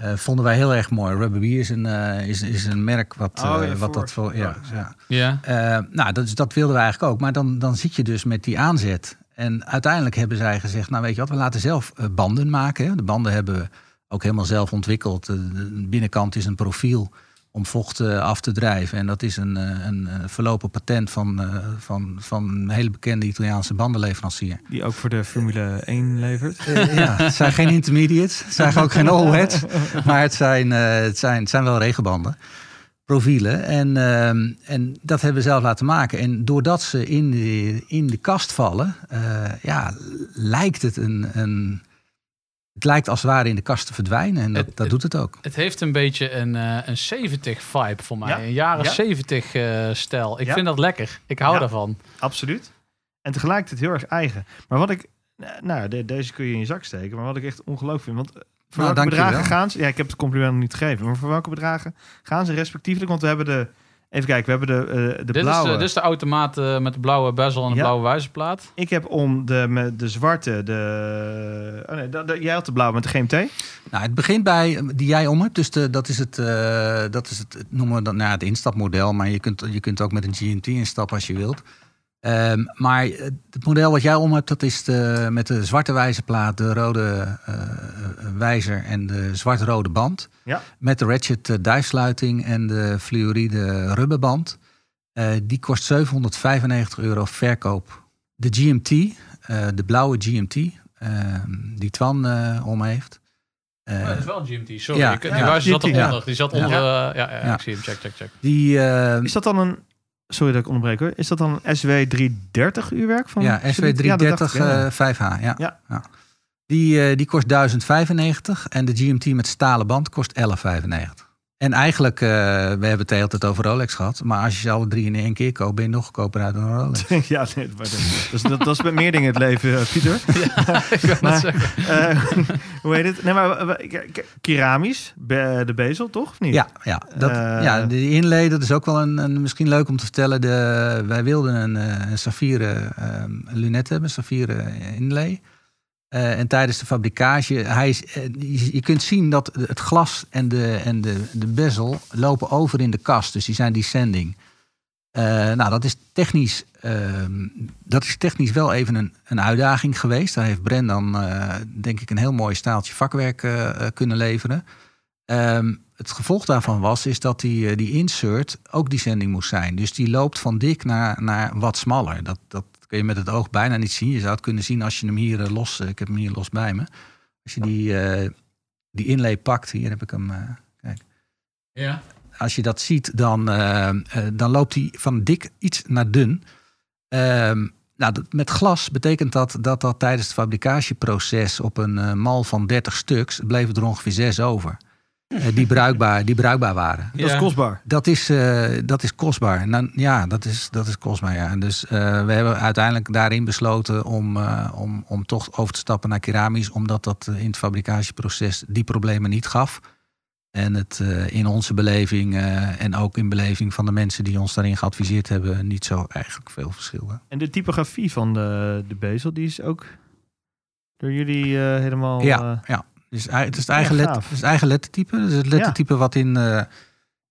Eh, vonden wij heel erg mooi. Rubber Bee is een, eh, is, is een merk wat, Oh, eh, ja, wat dat voor. Ja, products, ja. Ja. Eh, nou, dat, is- dat wilden we eigenlijk ook. Maar dan, dan zit je dus met die aanzet. En uiteindelijk hebben zij gezegd: Nou, weet je wat, we laten zelf banden maken. De banden hebben we ook helemaal zelf ontwikkeld. De binnenkant is een profiel om vocht eh, af te drijven. En dat is een, eh, een, eh, verlopen patent van, van, van een hele bekende Italiaanse bandenleverancier. Die ook voor de Formule 1 levert. Ja, het zijn geen intermediates. Het zijn ook geen all-heads. Maar het zijn, het, zijn, het zijn wel regenbanden. Profielen. En, ehm, en dat hebben we zelf laten maken. En doordat ze in de, in de kast vallen, ja, lijkt het een, een. Het lijkt als het ware in de kast te verdwijnen. En dat, Het- dat doet het ook. Het heeft een beetje een, eh, een 70 vibe voor mij. Ja. Een jaren Ja. 70 eh, stijl. Ik Ja. vind dat lekker. Ik hou Ja. daarvan. Absoluut. En tegelijkertijd heel erg eigen. Maar wat ik... Nou, de- deze kun je in je zak steken. Maar wat ik echt ongelooflijk vind... Want eh, voor Nou, welke bedragen gaan ze... Ja, ik heb het compliment nog niet gegeven. Maar voor welke bedragen gaan ze respectievelijk? Want we hebben de... Even kijken, we hebben de, eh, de Dit is, blauwe... de, dit is de automaat eh, met de blauwe bezel en de Ja. blauwe wijzerplaat. Ik heb om de, met de zwarte... De, oh nee, dat- dat- jij had de blauwe met de GMT. Nou, het begint bij eh, die jij om hebt. Dus de, dat is het, eh, dat is het, noemen we dan nou, het instapmodel. Maar je kunt, je kunt ook met een GMT instappen als je wilt. Ehm, maar eh, het model wat jij om hebt, dat is de, met de zwarte wijzerplaat, de rode eh, eh, wijzer en de zwart-rode band. Ja. Met de ratchet dijfsluiting en de fluoride rubberband. Eh, die kost 795 euro verkoop. De GMT, eh, de blauwe GMT, ehm, die Twan eh, om heeft. Eh, Oh, dat is wel een GMT, sorry. ja, Ik- die ja, zat eronder. Die zat Ja. onder... Ja, ja, ik zie hem. Check, check, check. die, Is dat dan een... Sorry dat ik onderbreek hoor. Is dat dan een SW 330 uurwerk? Van ja, SW Ja, dat dacht 330 ik, ja. eh, 5H. Ja. Ja. Die, eh, die kost 1095 en de GMT met stalen band kost 1195. En eigenlijk, eh, we hebben het de hele tijd over Rolex gehad. Maar als je ze alle drie in één keer koopt, ben je nog goedkoper uit dan een Rolex. ja, nee, maar dat, dat, is- dat, dat is met meer dingen in het leven, eh, Pieter. Ik Maar- het zeggen. Eh, hoe heet het? Nee, maar keramisch, be- de bezel, toch? Of niet? Ja, ja, dat, ja, de inlay, dat is ook wel een, een, misschien leuk om te vertellen. De, wij wilden een, een saffieren ehm, lunet hebben, een saffieren inlay. Eh, en tijdens de fabricage, hij eh, je, kunt zien dat het glas en de, en de, de bezel lopen over in de kast. Dus die zijn descending. Eh, nou, dat is technisch, ehm, dat is technisch wel even een, een uitdaging geweest. Daar heeft Brendan, denk ik, een heel mooi staaltje vakwerk kunnen leveren. Ehm, het gevolg daarvan was is dat die, die insert ook descending moest zijn. Dus die loopt van dik naar, naar wat smaller. Dat, dat kun je met het oog bijna niet zien. Je zou het kunnen zien als je hem hier eh, los... eh, ik heb hem hier los bij me. Als je die, eh, die inlay pakt, hier heb ik hem... eh, Ja. als je dat ziet, dan, dan loopt hij van dik iets naar dun. Ehm, nou, met glas betekent dat, dat dat tijdens het fabricatieproces op een mal van 30 stuks bleven er ongeveer zes over. Eh, die, bruikbaar, die bruikbaar waren. Dat is kostbaar. Dat is, eh, dat is kostbaar. Nou, ja, dat is, dat is kostbaar. Ja. En Dus eh, we hebben uiteindelijk daarin besloten om, eh, om, om toch over te stappen naar keramisch, omdat dat in het fabricatieproces die problemen niet gaf. En het eh, in onze beleving eh, en ook in beleving van de mensen die ons daarin geadviseerd hebben, niet zo eigenlijk veel verschilde. En de typografie van de, de bezel, die is ook door jullie helemaal... ja, ja. Dus het is het eigen, Ja, let, het is het eigen lettertype. Dus het lettertype wat in, eh,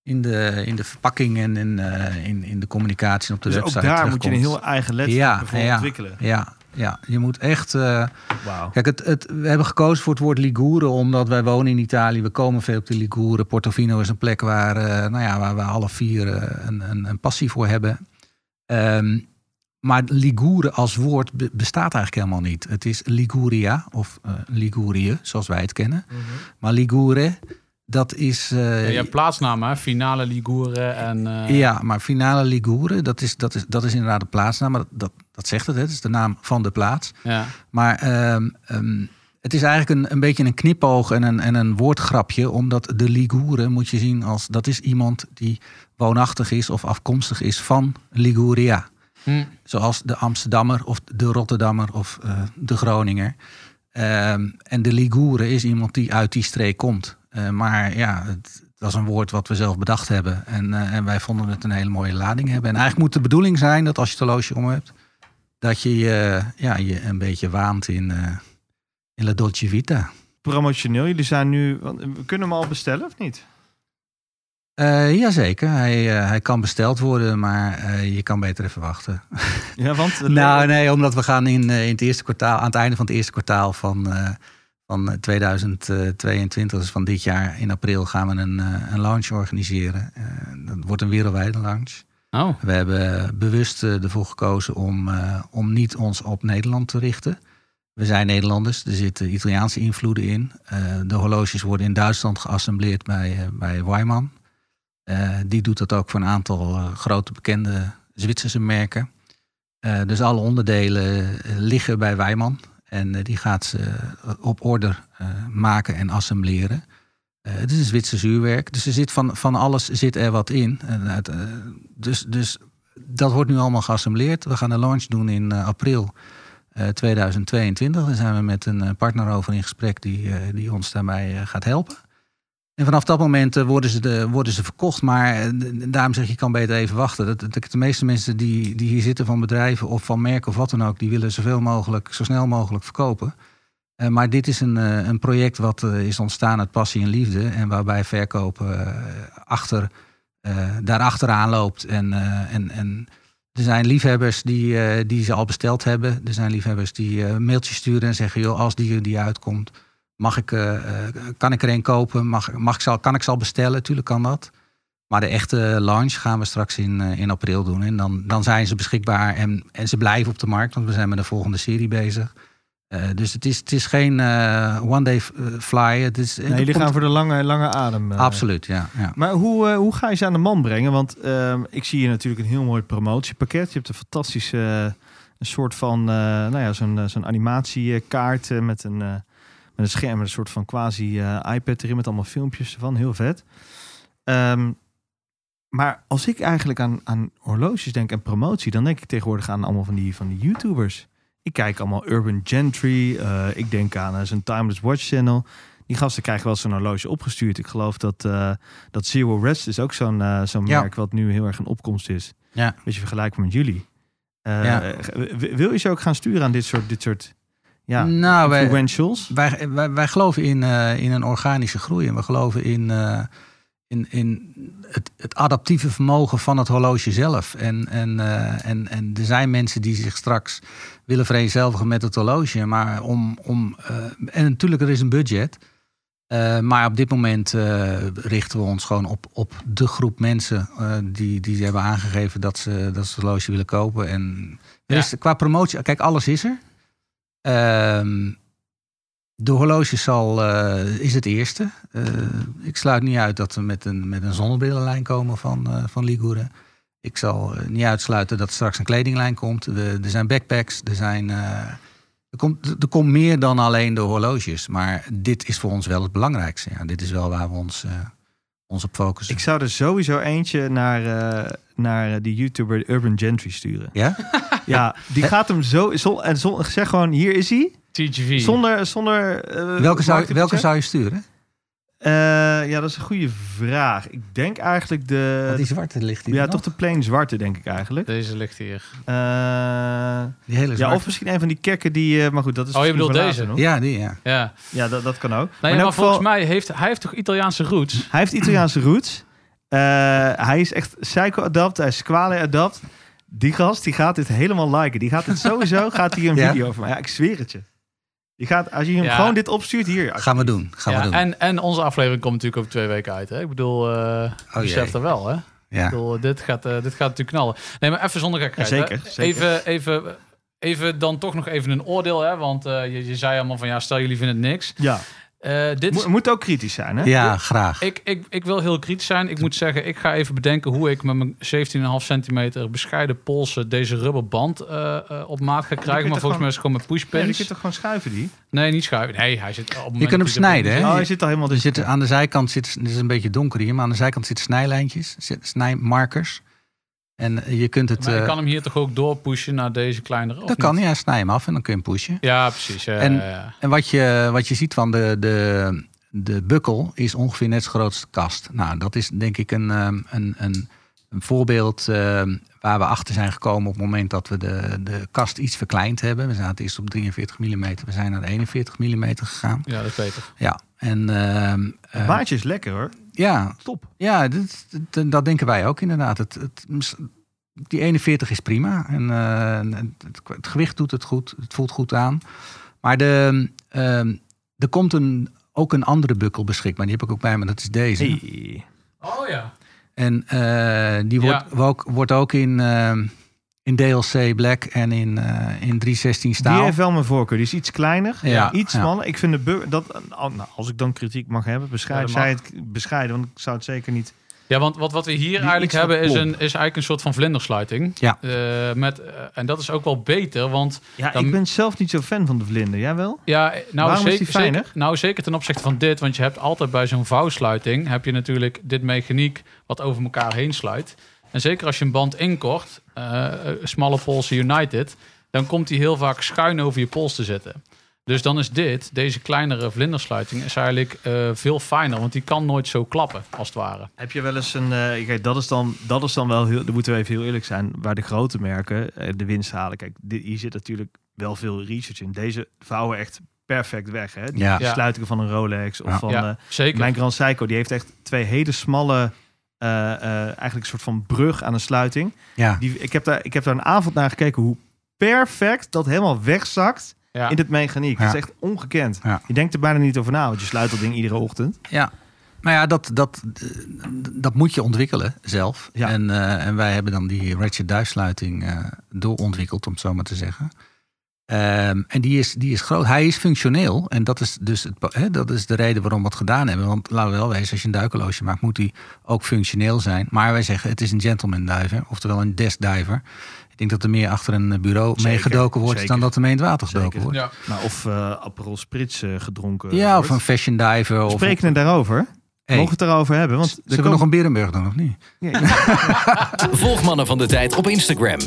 in, de, in de verpakking en in, eh, in, in de communicatie op de dus ook website daar moet je een heel eigen lettertype Ja, voor ontwikkelen. Ja, ja, je moet echt. Wauw. kijk, het, het, we hebben gekozen voor het woord Ligure omdat wij wonen in Italië. We komen veel op de Ligure. Portofino is een plek waar, nou ja, waar we alle vier een, een, een passie voor hebben. Ehm, maar Ligure als woord be- bestaat eigenlijk helemaal niet. Het is Liguria of eh Ligurië, zoals wij het kennen. Maar Ligure, dat is. eh, Ja, je hebt plaatsnamen, hè? Finale Ligure en... eh, ja, maar finale Ligure, dat is, dat is, dat is inderdaad de plaatsnaam. Maar dat, dat, dat zegt het, hè? het is de naam van de plaats. ja. Maar ehm, ehm, het is eigenlijk een, een beetje een knipoog en een, en een woordgrapje. Omdat de Ligure moet je zien als... dat is iemand die woonachtig is of afkomstig is van Liguria. Hm. Zoals de Amsterdammer of de Rotterdammer of eh, de Groninger. Ehm, en de Ligure is iemand die uit die streek komt. Eh, maar ja, het, het was een woord wat we zelf bedacht hebben. En, eh, en wij vonden het een hele mooie lading hebben. En eigenlijk moet de bedoeling zijn dat als je het horloge om hebt... dat je je, ja, je een beetje waant in, in La Dolce Vita. Promotioneel, jullie zijn nu... We kunnen hem al bestellen of niet? Eh jazeker, hij, eh, hij kan besteld worden, maar eh, je kan beter even wachten. Ja, want... Nou, nee, omdat we gaan in, in het eerste kwartaal, aan het einde van het eerste kwartaal van, van 2022, dus van dit jaar in april, gaan we een, een launch organiseren. Dat wordt een wereldwijde launch. Oh, We hebben bewust ervoor gekozen om, om niet ons op Nederland te richten. We zijn Nederlanders, er zitten Italiaanse invloeden in. De horloges worden in Duitsland geassembleerd bij, bij Weimann. Eh, die doet dat ook voor een aantal eh, grote bekende Zwitserse merken. Eh, dus alle onderdelen liggen bij Weimann. En die gaat ze op order maken en assembleren. Eh, het is een Zwitsers uurwerk. Dus er zit van, van alles zit er wat in. Dus, dus dat wordt nu allemaal geassembleerd. We gaan een launch doen in april eh, 2022. Daar zijn we met een partner over in gesprek die, die ons daarbij gaat helpen. En vanaf dat moment eh, worden, ze de, worden ze verkocht. Maar eh, daarom zeg je, je kan beter even wachten. Dat, dat, de meeste mensen die, die hier zitten van bedrijven of van merken of wat dan ook... die willen zoveel mogelijk, zo snel mogelijk verkopen. Eh, maar dit is een, een project wat is ontstaan uit passie en liefde. En waarbij verkopen achter, daarachteraan loopt. En, en, en er zijn liefhebbers die, die ze al besteld hebben. Er zijn liefhebbers die mailtjes sturen en zeggen... joh, als die, die uitkomt, mag ik, eh, eh, kan ik er een kopen? Mag, mag ik ze al, kan ik ze al bestellen? Tuurlijk kan dat. Maar de echte launch gaan we straks in, eh, in april doen. En dan, dan zijn ze beschikbaar en, en ze blijven op de markt. Want we zijn met de volgende serie bezig. Dus het is, het is geen one-day fly. Het is, Nee, jullie gaan voor de lange, lange adem. Absoluut, ja. ja. Maar hoe, hoe ga je ze aan de man brengen? Want ehm, ik zie hier natuurlijk een heel mooi promotiepakket. Je hebt een fantastische, een soort van, nou ja, zo'n zo'n animatiekaart met een, een scherm, een soort van quasi eh, iPad erin met allemaal filmpjes ervan. Heel vet. Ehm, maar als ik eigenlijk aan, aan horloges denk en promotie, dan denk ik tegenwoordig aan allemaal van die, van die YouTubers. Ik kijk allemaal Urban Gentry. eh, ik denk aan eh, zo'n Timeless Watch Channel. Die gasten krijgen wel zo'n horloge opgestuurd. Ik geloof dat, dat Zero Rest is ook zo'n zo'n Ja. merk wat nu heel erg een opkomst is. Ja. Beetje vergelijkbaar met jullie. Ja. Wil je ze ook gaan sturen aan dit soort, dit soort ja, nou, influentials? wij, wij, wij geloven in, eh, in een organische groei. En we geloven in, eh, in, in het, het adaptieve vermogen van het horloge zelf. En, en, eh, en, en er zijn mensen die zich straks willen vereenzelvigen met het horloge. Maar om, om, en natuurlijk, er is een budget. Maar op dit moment richten we ons gewoon op, op de groep mensen die, die hebben aangegeven dat ze, dat ze het horloge willen kopen. En er Ja. is, qua promotie, kijk, alles is er. Ehm, de horloge zal, eh, is het eerste. Eh, ik sluit niet uit dat we met een, met een zonnebrillenlijn komen van, eh van Ligure. Ik zal niet uitsluiten dat straks een kledinglijn komt. Er zijn backpacks, er, zijn, er, komt, er komt meer dan alleen de horloges. Maar dit is voor ons wel het belangrijkste. Ja, dit is wel waar we ons, ons op focussen. Ik zou er sowieso eentje naar, eh, naar die YouTuber Urban Gentry sturen. Ja? Ja, die gaat hem zo... zo en zo, zeg gewoon, hier is hij. TGV. Zonder... zonder eh, Welke, zou, welke zou je sturen? Eh, ja, dat is een goede vraag. Ik denk eigenlijk de... Want die zwarte ligt hier ja, nog. toch de plain zwarte, denk ik eigenlijk. Deze ligt hier. Eh, Die hele ja, zwarte. of misschien een van die kekken die... eh, maar goed, dat is Oh, je bedoelt deze? nog. Ja, die ja. Ja. Ja, dat, dat kan ook. Nee, Maar volgens mij heeft hij heeft toch Italiaanse roots. Hij heeft Italiaanse roots. Eh, hij is echt psycho-adapt. Hij is squale-adapt. Die gast, die gaat dit helemaal liken. Die gaat het sowieso, gaat hij een Ja? video over. Ja, ik zweer het je. Die gaat, als je hem Ja. gewoon dit opstuurt, hier. Gaan we doen. Gaan ja, we doen. En, en onze aflevering komt natuurlijk over twee weken uit. Hè? Ik bedoel, eh Oh, besef dat wel. Hè? Ik ja. bedoel, dit gaat, eh, dit gaat natuurlijk knallen. Nee, maar even zonder gekheid. Ja, zeker, hè. zeker. Even, even, even dan toch nog even een oordeel. Hè? Want eh, je, je zei allemaal van ja, stel jullie vinden het niks. Ja, Eh, dit Mo- moet ook kritisch zijn, hè? ja, graag. Ik, ik, ik wil heel kritisch zijn. Ik moet zeggen, ik ga even bedenken hoe ik met mijn 17,5 centimeter bescheiden polsen deze rubberband eh, eh, op maat ga kunt krijgen. Maar volgens mij is het gewoon met Ja, die pushpins. kun je toch gewoon schuiven, die? Nee, niet schuiven. Nee, hij zit op Je kunt hem snijden, hè? Oh, hij zit al helemaal... Er zitten aan de zijkant zit, het is een beetje donker hier, maar aan de zijkant zitten snijlijntjes, snijmarkers. En je kunt het. Maar ik eh, kan hem hier toch ook doorpushen naar deze kleinere? dat kan, niet? ja, snij hem af en dan kun je hem pushen. Ja, precies. Ja, En- ja, ja. En wat je, wat je ziet van de, de, de bukkel is ongeveer net zo groot als de kast. Nou, dat is denk ik een, ehm, een, een Een voorbeeld eh, waar we achter zijn gekomen op het moment dat we de, de kast iets verkleind hebben. We zaten eerst op 43 mm, we zijn naar 41 mm gegaan. Ja, dat is beter. Ja, en ehm, Het eh, maatje is lekker hoor. Ja, Top. ja dat, dat, dat denken wij ook inderdaad. Het, het, die 41 is prima. En eh, het, het gewicht doet het goed. Het voelt goed aan. Maar de, ehm, er komt een, ook een andere bukkel beschikbaar. Die heb ik ook bij me. Dat is deze. Hey. Oh ja. En eh, die wordt, ook, wordt ook in, ehm, in DLC Black en in, eh, in 316 Die staal. heeft wel mijn voorkeur. Die is iets kleiner, Ja, iets ja. smaller. Ik vind de dat, nou, als ik dan kritiek mag hebben, bescheiden, zij het bescheiden, want ik zou het zeker niet. Ja, want wat, wat we hier Die eigenlijk hebben is, een, is eigenlijk een soort van vlindersluiting. Ja. Eh, met, eh, en dat is ook wel beter, want Ja, Dan- ik ben zelf niet zo fan van de vlinder. Jij wel? Ja, nou Waarom is zeker, die fijner? zeker, nou zeker ten opzichte van dit, want je hebt altijd bij zo'n vouwsluiting heb je natuurlijk dit mechaniek wat over elkaar heen sluit. En zeker als je een band inkort, eh smalle polsen United, dan komt die heel vaak schuin over je pols te zitten. Dus dan is dit, deze kleinere vlindersluiting, is eigenlijk eh, veel fijner, want die kan nooit zo klappen, als het ware. Heb je wel eens een. eh, kijk, dat is dan, dat is dan wel heel. Dan moeten we even heel eerlijk zijn. Waar de grote merken eh, de winst halen. Kijk, dit, hier zit natuurlijk wel veel research in. Deze vouwen echt perfect weg. Hè? Die Ja. Sluitingen van een Rolex of Ja. van. ja, eh, zeker. mijn Grand Seiko, die heeft echt twee hele smalle. Eh, eh, eigenlijk een soort van brug aan een sluiting. Ja. Die, ik, heb daar, ik heb daar een avond naar gekeken hoe perfect dat helemaal wegzakt ja. in het mechaniek. Ja. Dat is echt ongekend. Ja. Je denkt er bijna niet over na, want je sluit dat ding iedere ochtend. Ja, nou ja, dat, dat, dat moet je ontwikkelen zelf. Ja. En, eh, en wij hebben dan die ratchet duifsluiting eh doorontwikkeld, om het zo maar te zeggen. Ehm, en die is, die is groot. Hij is functioneel. En dat is dus het, hè, dat is de reden waarom we het gedaan hebben. Want laten we wel wezen, als je een duikelloosje maakt, moet die ook functioneel zijn. Maar wij zeggen, het is een gentleman diver, oftewel een desk diver. Ik denk dat er meer achter een bureau mee Zeker, gedoken wordt zeker. dan dat er mee in het water gedoken Zeker. wordt. ja. Nou, of eh Aperol Spritz eh, gedronken Ja, of een fashion diver. Of Spreken we daarover? Hey, Mogen we het daarover hebben? Want Zullen we komen- nog een Berenburg doen of niet? Ja, Volg Mannen van de Tijd op Instagram.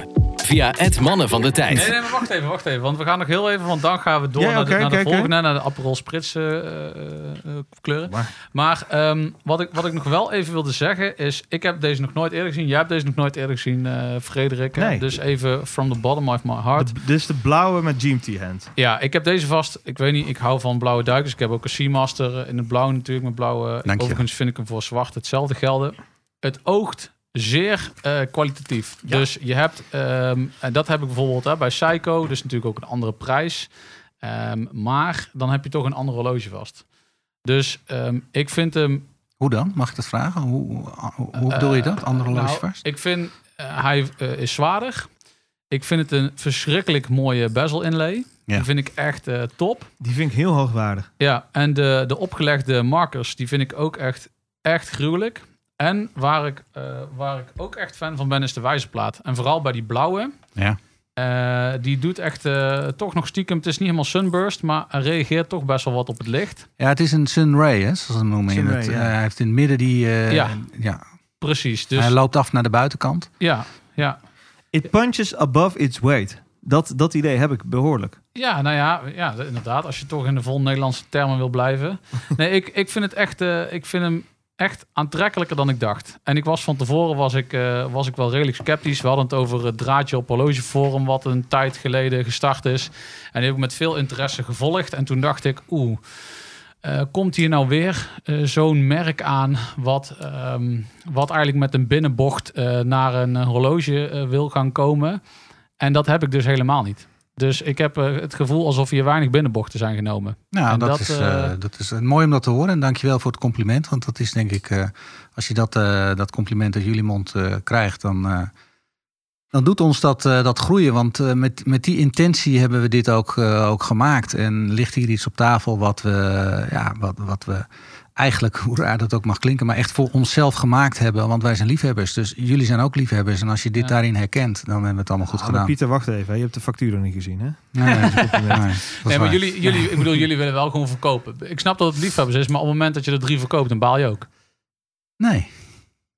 Via het Mannen van de Tijd. Nee, nee, maar wacht even, wacht even. Want we gaan nog heel even, want dan gaan we door Ja, naar, de, naar de volgende, naar de Aperol Spritz eh, eh, eh, kleuren. Maar- Maar ehm, wat, ik, wat ik nog wel even wilde zeggen is, ik heb deze nog nooit eerder gezien. Jij hebt deze nog nooit eerder gezien, eh Frederik. Nee. Dus even from the bottom of my heart. dit is de blauwe met GMT hand. Ja, ik heb deze vast. Ik weet niet, ik hou van blauwe duikers. Ik heb ook een Seamaster in het blauw natuurlijk, met blauwe. Dank je. Overigens vind ik hem voor zwart hetzelfde gelden. Het oogt zeer eh, kwalitatief. Ja. Dus je hebt, ehm, en dat heb ik bijvoorbeeld hè, bij Seiko, dus natuurlijk ook een andere prijs. Ehm, maar dan heb je toch een ander horloge vast. Dus ehm, ik vind hem Hoe dan? Mag ik dat vragen? Hoe, hoe, hoe bedoel je dat? Andere Eh, horloge nou, vast? Ik vind eh, hij eh, is zwaarder. Ik vind het een verschrikkelijk mooie bezel inlay. Ja. Die vind ik echt eh, top. Die vind ik heel hoogwaardig. Ja, en de, de opgelegde markers, die vind ik ook echt, echt gruwelijk. En waar ik, eh, waar ik ook echt fan van ben, is de wijzerplaat. En vooral bij die blauwe. Ja. eh, die doet echt eh, toch nog stiekem, het is niet helemaal sunburst, maar reageert toch best wel wat op het licht. ja, het is een Sunray, hè, zoals ze het noemen. In Sunray, het, ja. eh, hij heeft in het midden die... eh, Ja. ja. Precies, dus Hij loopt af naar de buitenkant. ja, ja. It punches above its weight. Dat, dat idee heb ik behoorlijk. Ja, nou ja, ja, inderdaad. Als je toch in de vol Nederlandse termen wil blijven. Nee, ik, ik vind het echt, eh, ik vind hem echt aantrekkelijker dan ik dacht. En ik was van tevoren was ik, eh, was ik wel redelijk sceptisch. We hadden het over het draadje op horlogeforum, wat een tijd geleden gestart is. En die heb ik met veel interesse gevolgd. En toen dacht ik, oeh, eh, komt hier nou weer eh, zo'n merk aan wat, ehm, wat eigenlijk met een binnenbocht naar een horloge wil gaan komen? En dat heb ik dus helemaal niet. Dus ik heb eh, het gevoel alsof hier weinig binnenbochten zijn genomen. Nou, En dat, dat, is, eh, eh, dat is mooi om dat te horen. En dankjewel voor het compliment. Want dat is denk ik, als je dat, dat compliment uit jullie mond krijgt, dan, dan doet ons dat, dat groeien. Want met, met die intentie hebben we dit ook, ook gemaakt. En ligt hier iets op tafel wat we, ja, wat, wat we eigenlijk, hoe raar dat ook mag klinken, maar echt voor onszelf gemaakt hebben. Want wij zijn liefhebbers. Dus jullie zijn ook liefhebbers. En als je dit Ja. daarin herkent, dan hebben we het allemaal goed Ah, gedaan. Pieter, wacht even. Je hebt de factuur nog niet gezien, hè? Nee, nee, maar waar. jullie, jullie, ik bedoel, jullie willen wel gewoon verkopen. Ik snap dat het liefhebbers is, maar op het moment dat je er drie verkoopt, dan baal je ook. Nee.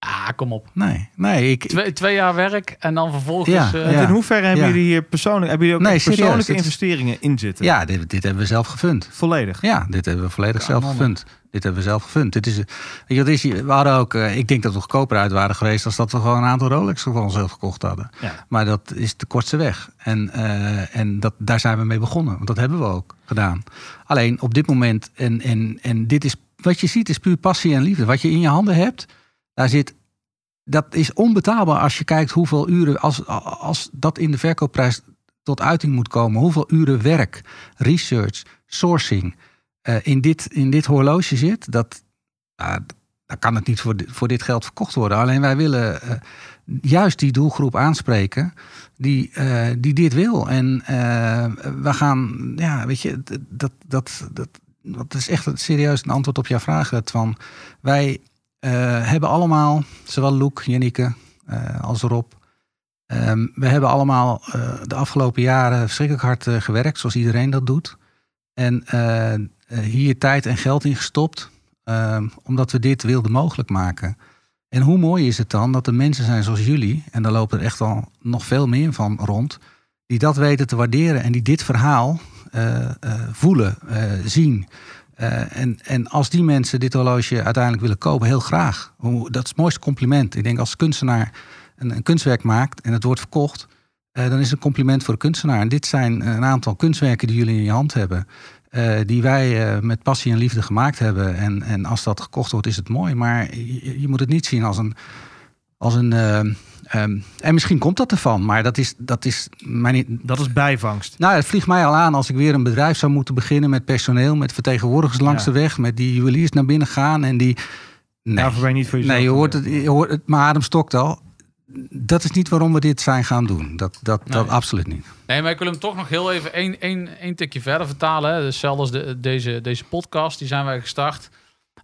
Ah, kom op. Nee, nee. Ik, Twee, twee jaar werk en dan vervolgens... Ja, eh, ja. In hoeverre hebben Ja. jullie hier persoonlijk, hebben jullie ook Nee, echt serieus, persoonlijke investeringen in zitten? ja, dit, dit hebben we zelf gefund. Volledig. Ja, dit hebben we volledig Ja, zelf mannen. gefund. Dit hebben we zelf gefund. Dit is, weet je, wat is, we hadden ook, eh, ik denk dat we goedkoper uit waren geweest als dat we gewoon een aantal Rolex voor onszelf gekocht hadden. Ja. Maar dat is de kortste weg. En, eh, en dat, daar zijn we mee begonnen. Want dat hebben we ook gedaan. Alleen op dit moment, en, en, en dit is, wat je ziet is puur passie en liefde. Wat je in je handen hebt, daar zit, dat is onbetaalbaar als je kijkt hoeveel uren, als, als dat in de verkoopprijs tot uiting moet komen. Hoeveel uren werk, research, sourcing eh, in, dit, in dit horloge zit. Dat, ah, dan kan het niet voor, dit- voor dit geld verkocht worden. Alleen wij willen eh, juist die doelgroep aanspreken die, eh, die dit wil. En we gaan, ja, weet je, dat, dat, dat, dat is echt serieus een antwoord op jouw vraag. Van, wij hebben allemaal, zowel Loek, Jannike eh, als Rob, ehm, we hebben allemaal eh, de afgelopen jaren verschrikkelijk hard eh, gewerkt, zoals iedereen dat doet. En eh, eh, hier tijd en geld in gestopt, ehm, omdat we dit wilden mogelijk maken. En hoe mooi is het dan dat er mensen zijn zoals jullie, en daar lopen er echt al nog veel meer van rond, die dat weten te waarderen en die dit verhaal eh, eh, voelen, eh, zien. Eh, en, en als die mensen dit horloge uiteindelijk willen kopen, heel graag. Dat is het mooiste compliment. Ik denk als kunstenaar een, een kunstwerk maakt en het wordt verkocht, eh, dan is het een compliment voor de kunstenaar. En dit zijn een aantal kunstwerken die jullie in je hand hebben. eh, die wij eh, met passie en liefde gemaakt hebben. En, en als dat gekocht wordt, is het mooi. Maar je, je moet het niet zien als een. Als een eh, ehm, en misschien komt dat ervan, maar dat is, dat is mijn, Dat is bijvangst. nou, het vliegt mij al aan als ik weer een bedrijf zou moeten beginnen met personeel, met vertegenwoordigers langs Ja. de weg, met die juweliers naar binnen gaan en die. Nee, Daarvoor ben je niet voor jezelf. nee je hoort het, je hoort het, mijn adem stokt al. Dat is niet waarom we dit zijn gaan doen. Dat, dat, dat absoluut niet. Nee, maar ik wil hem toch nog heel even één, één, één tikje verder vertalen. Hè. Dus Hetzelfde als de, deze, deze podcast, die zijn wij gestart.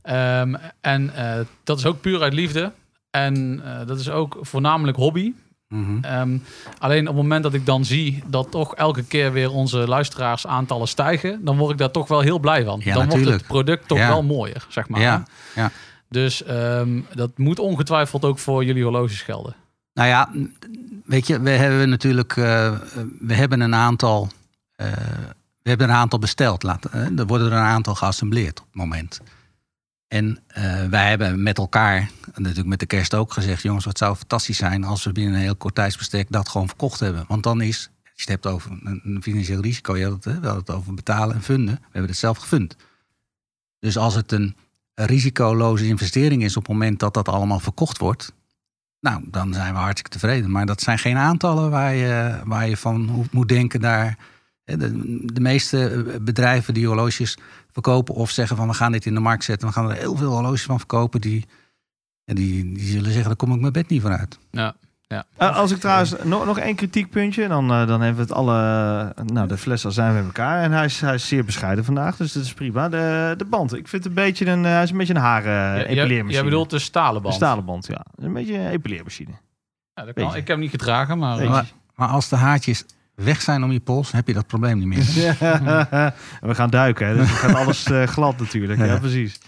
Ehm, en eh, dat is ook puur uit liefde. En eh, dat is ook voornamelijk hobby. Mhm. Ehm, alleen op het moment dat ik dan zie dat toch elke keer weer onze luisteraarsaantallen stijgen, dan word ik daar toch wel heel blij van. Ja, dan wordt het product toch Ja. wel mooier, zeg maar. Ja, ja. Dus ehm, dat moet ongetwijfeld ook voor jullie horloges gelden. Nou ja, weet je, we hebben natuurlijk eh, we hebben een aantal, eh, we hebben een aantal besteld. Laat, er worden er een aantal geassembleerd op het moment. En eh, wij hebben met elkaar, natuurlijk met de kerst ook gezegd, jongens, wat zou fantastisch zijn als we binnen een heel kort tijdsbestek dat gewoon verkocht hebben. Want dan is, als je het hebt over een, financieel risico, je had het, we hadden het over betalen en funden. We hebben het zelf gefund. Dus als het een risicoloze investering is op het moment dat dat allemaal verkocht wordt, nou, dan zijn we hartstikke tevreden. Maar dat zijn geen aantallen waar je, waar je van moet denken daar. Hè, De, de meeste bedrijven die horloges verkopen of zeggen van we gaan dit in de markt zetten, we gaan er heel veel horloges van verkopen, die, en die, die zullen zeggen, daar kom ik mijn bed niet van uit. Ja. Ja. Eh, als ik trouwens nog, nog één kritiekpuntje, dan, eh, dan hebben we het alle. Nou, de fles al zijn we met elkaar. En hij is, hij is zeer bescheiden vandaag, dus dat is prima. De, de band, ik vind het een beetje een, eh, hij is een beetje een haren epileermachine. jij bedoelt de stalen een band. stalen band, ja. Een beetje een epileermachine. Ja, dat kan. Ik heb hem niet gedragen, maar... Maar, maar als de haartjes weg zijn om je pols, heb je dat probleem niet meer. We gaan duiken, hè, dus dan gaat alles eh, glad natuurlijk. Ja, Ja. precies.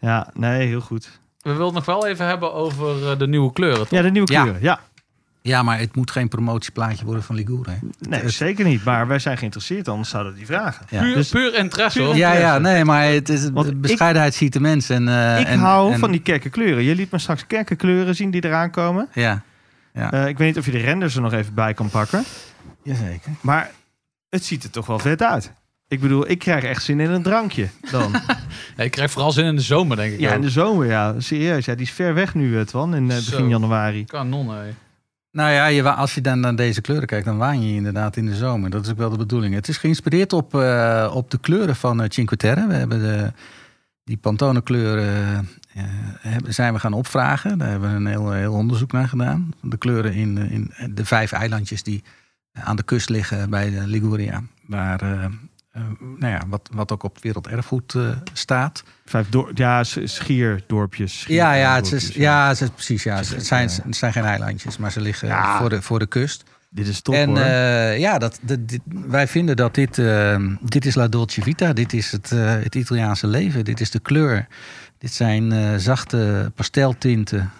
Ja, nee, heel goed. We willen het nog wel even hebben over eh, de nieuwe kleuren. toch? Ja, de nieuwe Ja. kleuren. Ja, Ja, maar het moet geen promotieplaatje worden van Ligure. hè. nee, zeker niet. Maar wij zijn geïnteresseerd, anders zouden we die vragen. Ja. Puur, Dus- puur interesse, Puur hoor. Ja, ja, nee, maar het is, Want ik- bescheidenheid ziet de mens. En, eh, ik en- hou en- van die kerkenkleuren. Je liet me straks kerkenkleuren zien die eraan komen. Ja, Eh, ik weet niet of je de renders er nog even bij kan pakken. Jazeker. Maar het ziet er toch wel vet uit. Ik bedoel, ik krijg echt zin in een drankje dan. Ja, ik krijg vooral zin in de zomer, denk ik. ja, ook. in de zomer, ja. Serieus, ja, die is ver weg nu, Twan, in eh, begin Zo. januari. Kanon, hé. Nou ja, je, als je dan naar deze kleuren kijkt, dan waan je inderdaad in de zomer. Dat is ook wel de bedoeling. Het is geïnspireerd op, eh, op de kleuren van eh, Cinque Terre. We hebben de, die Pantone kleuren eh, hebben- zijn we gaan opvragen. Daar hebben we een heel, heel onderzoek naar gedaan. De kleuren in, eh, in de vijf eilandjes die aan de kust liggen bij de Liguria. Waar, eh, eh, nou ja, wat, wat ook op het werelderfgoed eh, staat. Vijf door, ja, schierdorpjes. schier- Ja, ja, het is, ja, het is precies. Ja. Het zijn, het zijn geen eilandjes, maar ze liggen Ja. voor, de, voor de kust. Dit is top en hoor. ja, dat, dat- dit- wij vinden dat dit, eh, dit is La Dolce Vita. Dit is het, het Italiaanse leven. Dit is de kleur. Dit zijn zachte pasteltinten.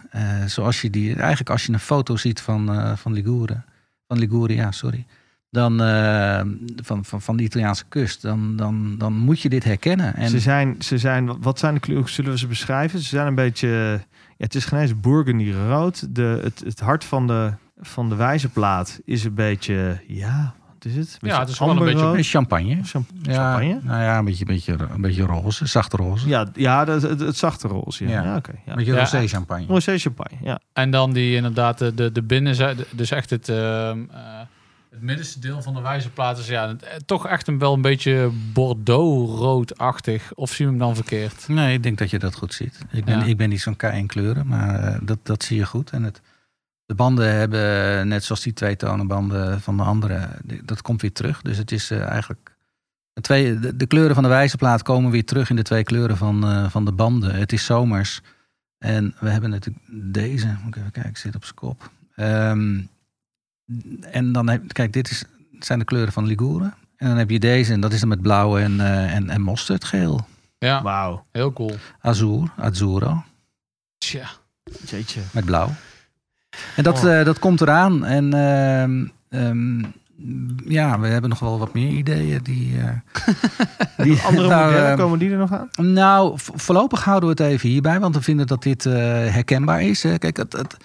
zoals je die, eigenlijk als je een foto ziet van, eh, van Liguren, van Liguria, sorry. Dan eh, van, van, van de Italiaanse kust, dan, dan, dan moet je dit herkennen. En Ze zijn, ze zijn, wat zijn de kleuren? Zullen we ze beschrijven? Ze zijn een beetje, ja, het is geen eens burgundy rood. De, het, het hart van de, van de wijzerplaat is een beetje, ja, wat is het? Ja, het is wel een beetje- amberrood. Een champagne. Cham- Ja, champagne? Nou ja, een beetje, beetje, een beetje roze, zachte roze. Ja, ja dat, het, het zachte roze. Ja, Ja. ja. oké. ja. Een beetje Ja. rosé champagne. Rosé champagne, ja. En dan die inderdaad de, de, de binnenzijde, dus echt het, ehm, eh, het middenste deel van de wijzerplaat is ja, eh, toch echt een wel een beetje Bordeaux-roodachtig. Of zien we hem dan verkeerd? Nee, ik denk dat je dat goed ziet. Ik ben, Ja. ik ben niet zo'n K in kleuren, maar eh, dat, dat zie je goed. En het, de banden hebben, net zoals die twee tonenbanden van de andere, dat komt weer terug. Dus het is eh, eigenlijk... De, twee, de, de kleuren van de wijzerplaat komen weer terug in de twee kleuren van, eh, van de banden. Het is zomers. En we hebben natuurlijk deze. Moet ik even kijken, ik zit op zijn kop. Ehm, en dan heb, kijk, dit is, zijn de kleuren van Liguren. En dan heb je deze, en dat is dan met blauw en, eh en, en mosterdgeel. Ja, Wauw. heel cool. Azur, Azzurro, Tja. Jeetje. met blauw. En dat, Oh. eh, dat komt eraan. En ehm, ehm, ja, we hebben nog wel wat meer ideeën. Die, eh, Die andere Nou, modellen, eh, komen die er nog aan? nou, vo- voorlopig houden we het even hierbij, want we vinden dat dit eh, herkenbaar is. Hè. Kijk, het, het,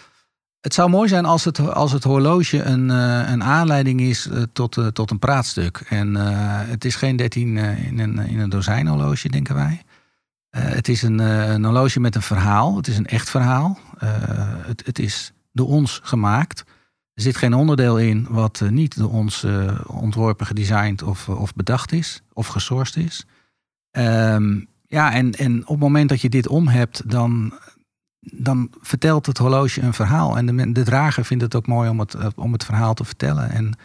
het zou mooi zijn als het, als het horloge een, een aanleiding is tot, tot een praatstuk. En het is geen 13 eh, in, een, in een dozijn horloge, denken wij. Het is een, een horloge met een verhaal. Het is een echt verhaal. Het, het is door ons gemaakt. Er zit geen onderdeel in wat eh, niet door ons eh, ontworpen, gedesigned of, of bedacht is. Of gesourced is. Ehm, ja, en, en op het moment dat je dit om hebt, dan, dan vertelt het horloge een verhaal. En de, de drager vindt het ook mooi om het, eh, om het verhaal te vertellen. En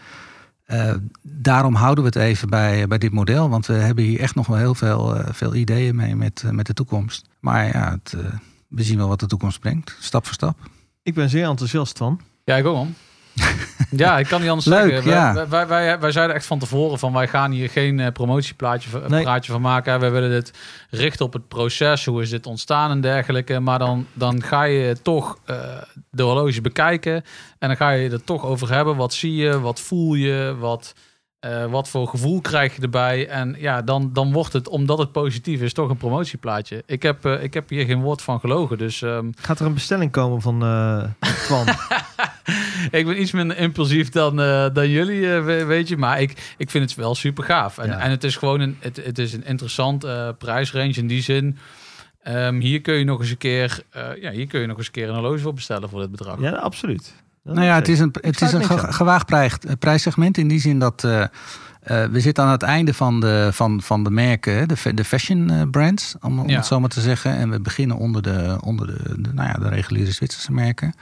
eh, daarom houden we het even bij, bij dit model. Want we hebben hier echt nog wel heel veel, eh, veel ideeën mee met, eh, met de toekomst. Maar ja, het, eh, we zien wel wat de toekomst brengt. Stap voor stap. Ik ben zeer enthousiast van. Ja, ik ook man. ja, ik kan niet anders Leuk, zeggen. ja. Wij, wij, wij, wij zeiden echt van tevoren van wij gaan hier geen eh, promotieplaatje van- Nee. praatje van maken. Wij willen dit richten op het proces. Hoe is dit ontstaan en dergelijke. Maar dan, dan ga je toch eh, de horloge bekijken. En dan ga je er toch over hebben. Wat zie je? Wat voel je? Wat, eh, wat voor gevoel krijg je erbij? En ja, dan, dan wordt het, omdat het positief is, toch een promotieplaatje. Ik heb, eh, ik heb hier geen woord van gelogen. Dus ehm, Gaat er een bestelling komen van eh Twan? ik ben iets minder impulsief dan, dan jullie, we- weet je. Maar ik, ik vind het wel super gaaf. En, Ja. en het is gewoon een, het, het is een interessant prijsrange in die zin. Ehm, hier kun je nog eens een keer, ja, hier kun je nog eens een keer een horloge voor bestellen voor dit bedrag. ja, absoluut. Dat Nou ja, het is een, het is een gewaagd prijs, prijssegment in die zin dat eh, eh, we zitten aan het einde van de, van, van de merken, de, de fashion eh, brands, om, om Ja. het zo maar te zeggen. En we beginnen onder de, onder de, de, nou ja, de reguliere Zwitserse merken.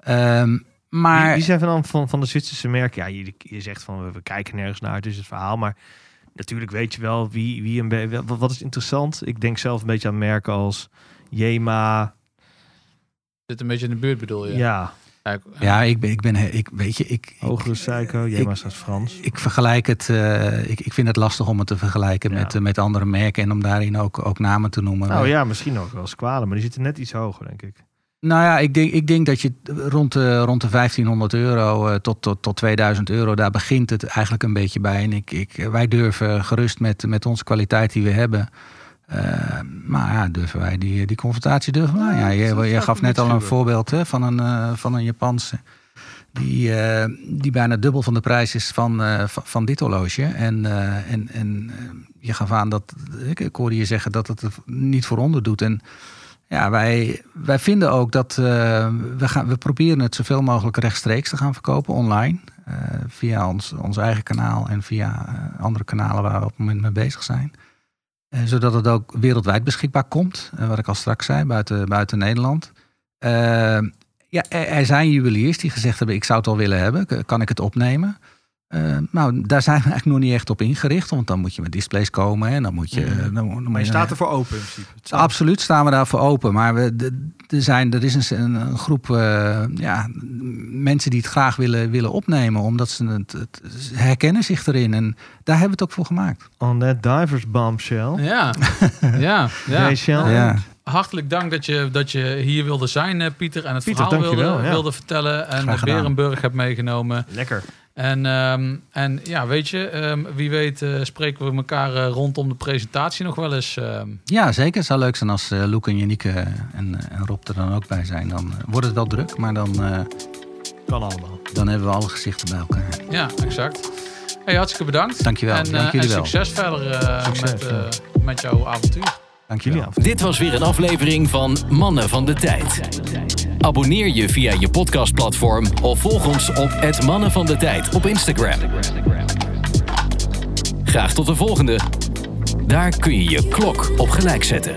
Ehm, maar Die, zijn van, van, van de Zwitserse merken. Ja, je, je zegt van we, kijken nergens naar, het is het verhaal. Maar natuurlijk weet je wel wie, wie een wat is interessant. Ik denk zelf een beetje aan merken als Jema. Zit een beetje in de buurt bedoel je? Ja, Ja, ik- ja, ik ben, ik ben, ik, weet je, ik, Hogere Psycho. Jema staat Frans. ik vergelijk het, eh, ik, ik vind het lastig om het te vergelijken Ja. met, eh, met andere merken en om daarin ook, ook namen te noemen. Nou ja, misschien ook wel squalen, maar die zitten net iets hoger, denk ik. Nou ja, ik denk, ik denk dat je rond de, rond de 1500 euro eh, tot, tot, tot 2000 euro, daar begint het eigenlijk een beetje bij. En ik, ik, wij durven gerust met, met onze kwaliteit die we hebben. Eh, maar ja, durven wij die, die confrontatie durven wij. Ja, je, je gaf net al een voorbeeld hè, van, een, eh, van een Japanse. Die, eh, die bijna dubbel van de prijs is van, van, dit horloge. En, en, en je gaf aan dat, ik, ik hoorde je zeggen dat het er niet voor onder doet. En ja, wij, wij vinden ook dat we, gaan, we proberen het zoveel mogelijk rechtstreeks te gaan verkopen online. via ons, ons eigen kanaal en via andere kanalen waar we op het moment mee bezig zijn. Eh, zodat het ook wereldwijd beschikbaar komt. eh, wat ik al straks zei, buiten, buiten Nederland. Eh, ja, er, er zijn juweliers die gezegd hebben: ik zou het al willen hebben. Kan ik het opnemen? Eh, nou, daar zijn we eigenlijk nog niet echt op ingericht. Want dan moet je met displays komen. En dan moet je... Mhm. dan, dan moet Maar je staat er voor open in principe. Absoluut staan we daarvoor open. Maar we, de- er, zijn, er is een, een groep eh, ja, mensen die het graag willen, willen opnemen. Omdat ze het, het ze herkennen zich erin. En daar hebben we het ook voor gemaakt. On that divers bombshell. Ja, ja, ja. Shell? Ja. Hartelijk dank dat je, dat je hier wilde zijn, eh, Pieter. En het Pieter, verhaal wilde, ja. wilde vertellen. En. Berenburg hebt meegenomen. Lekker. En, ehm, en ja, weet je, ehm, wie weet eh, spreken we elkaar eh, rondom de presentatie nog wel eens. ehm. ja, zeker. Het zou leuk zijn als eh Loek en Janieke en, en Rob er dan ook bij zijn. Dan wordt het wel druk. Maar dan, eh, Kan allemaal. dan hebben we alle gezichten bij elkaar. ja, exact. Hey, hartstikke bedankt. Dankjewel. En, Dank jullie en wel. succes verder eh, Succes, met, ja. met jouw avontuur. Jullie. Dit was weer een aflevering van Mannen van de Tijd. Abonneer je via je podcastplatform of volg ons op het Mannen van de Tijd op Instagram. Graag tot de volgende. Daar kun je je klok op gelijk zetten.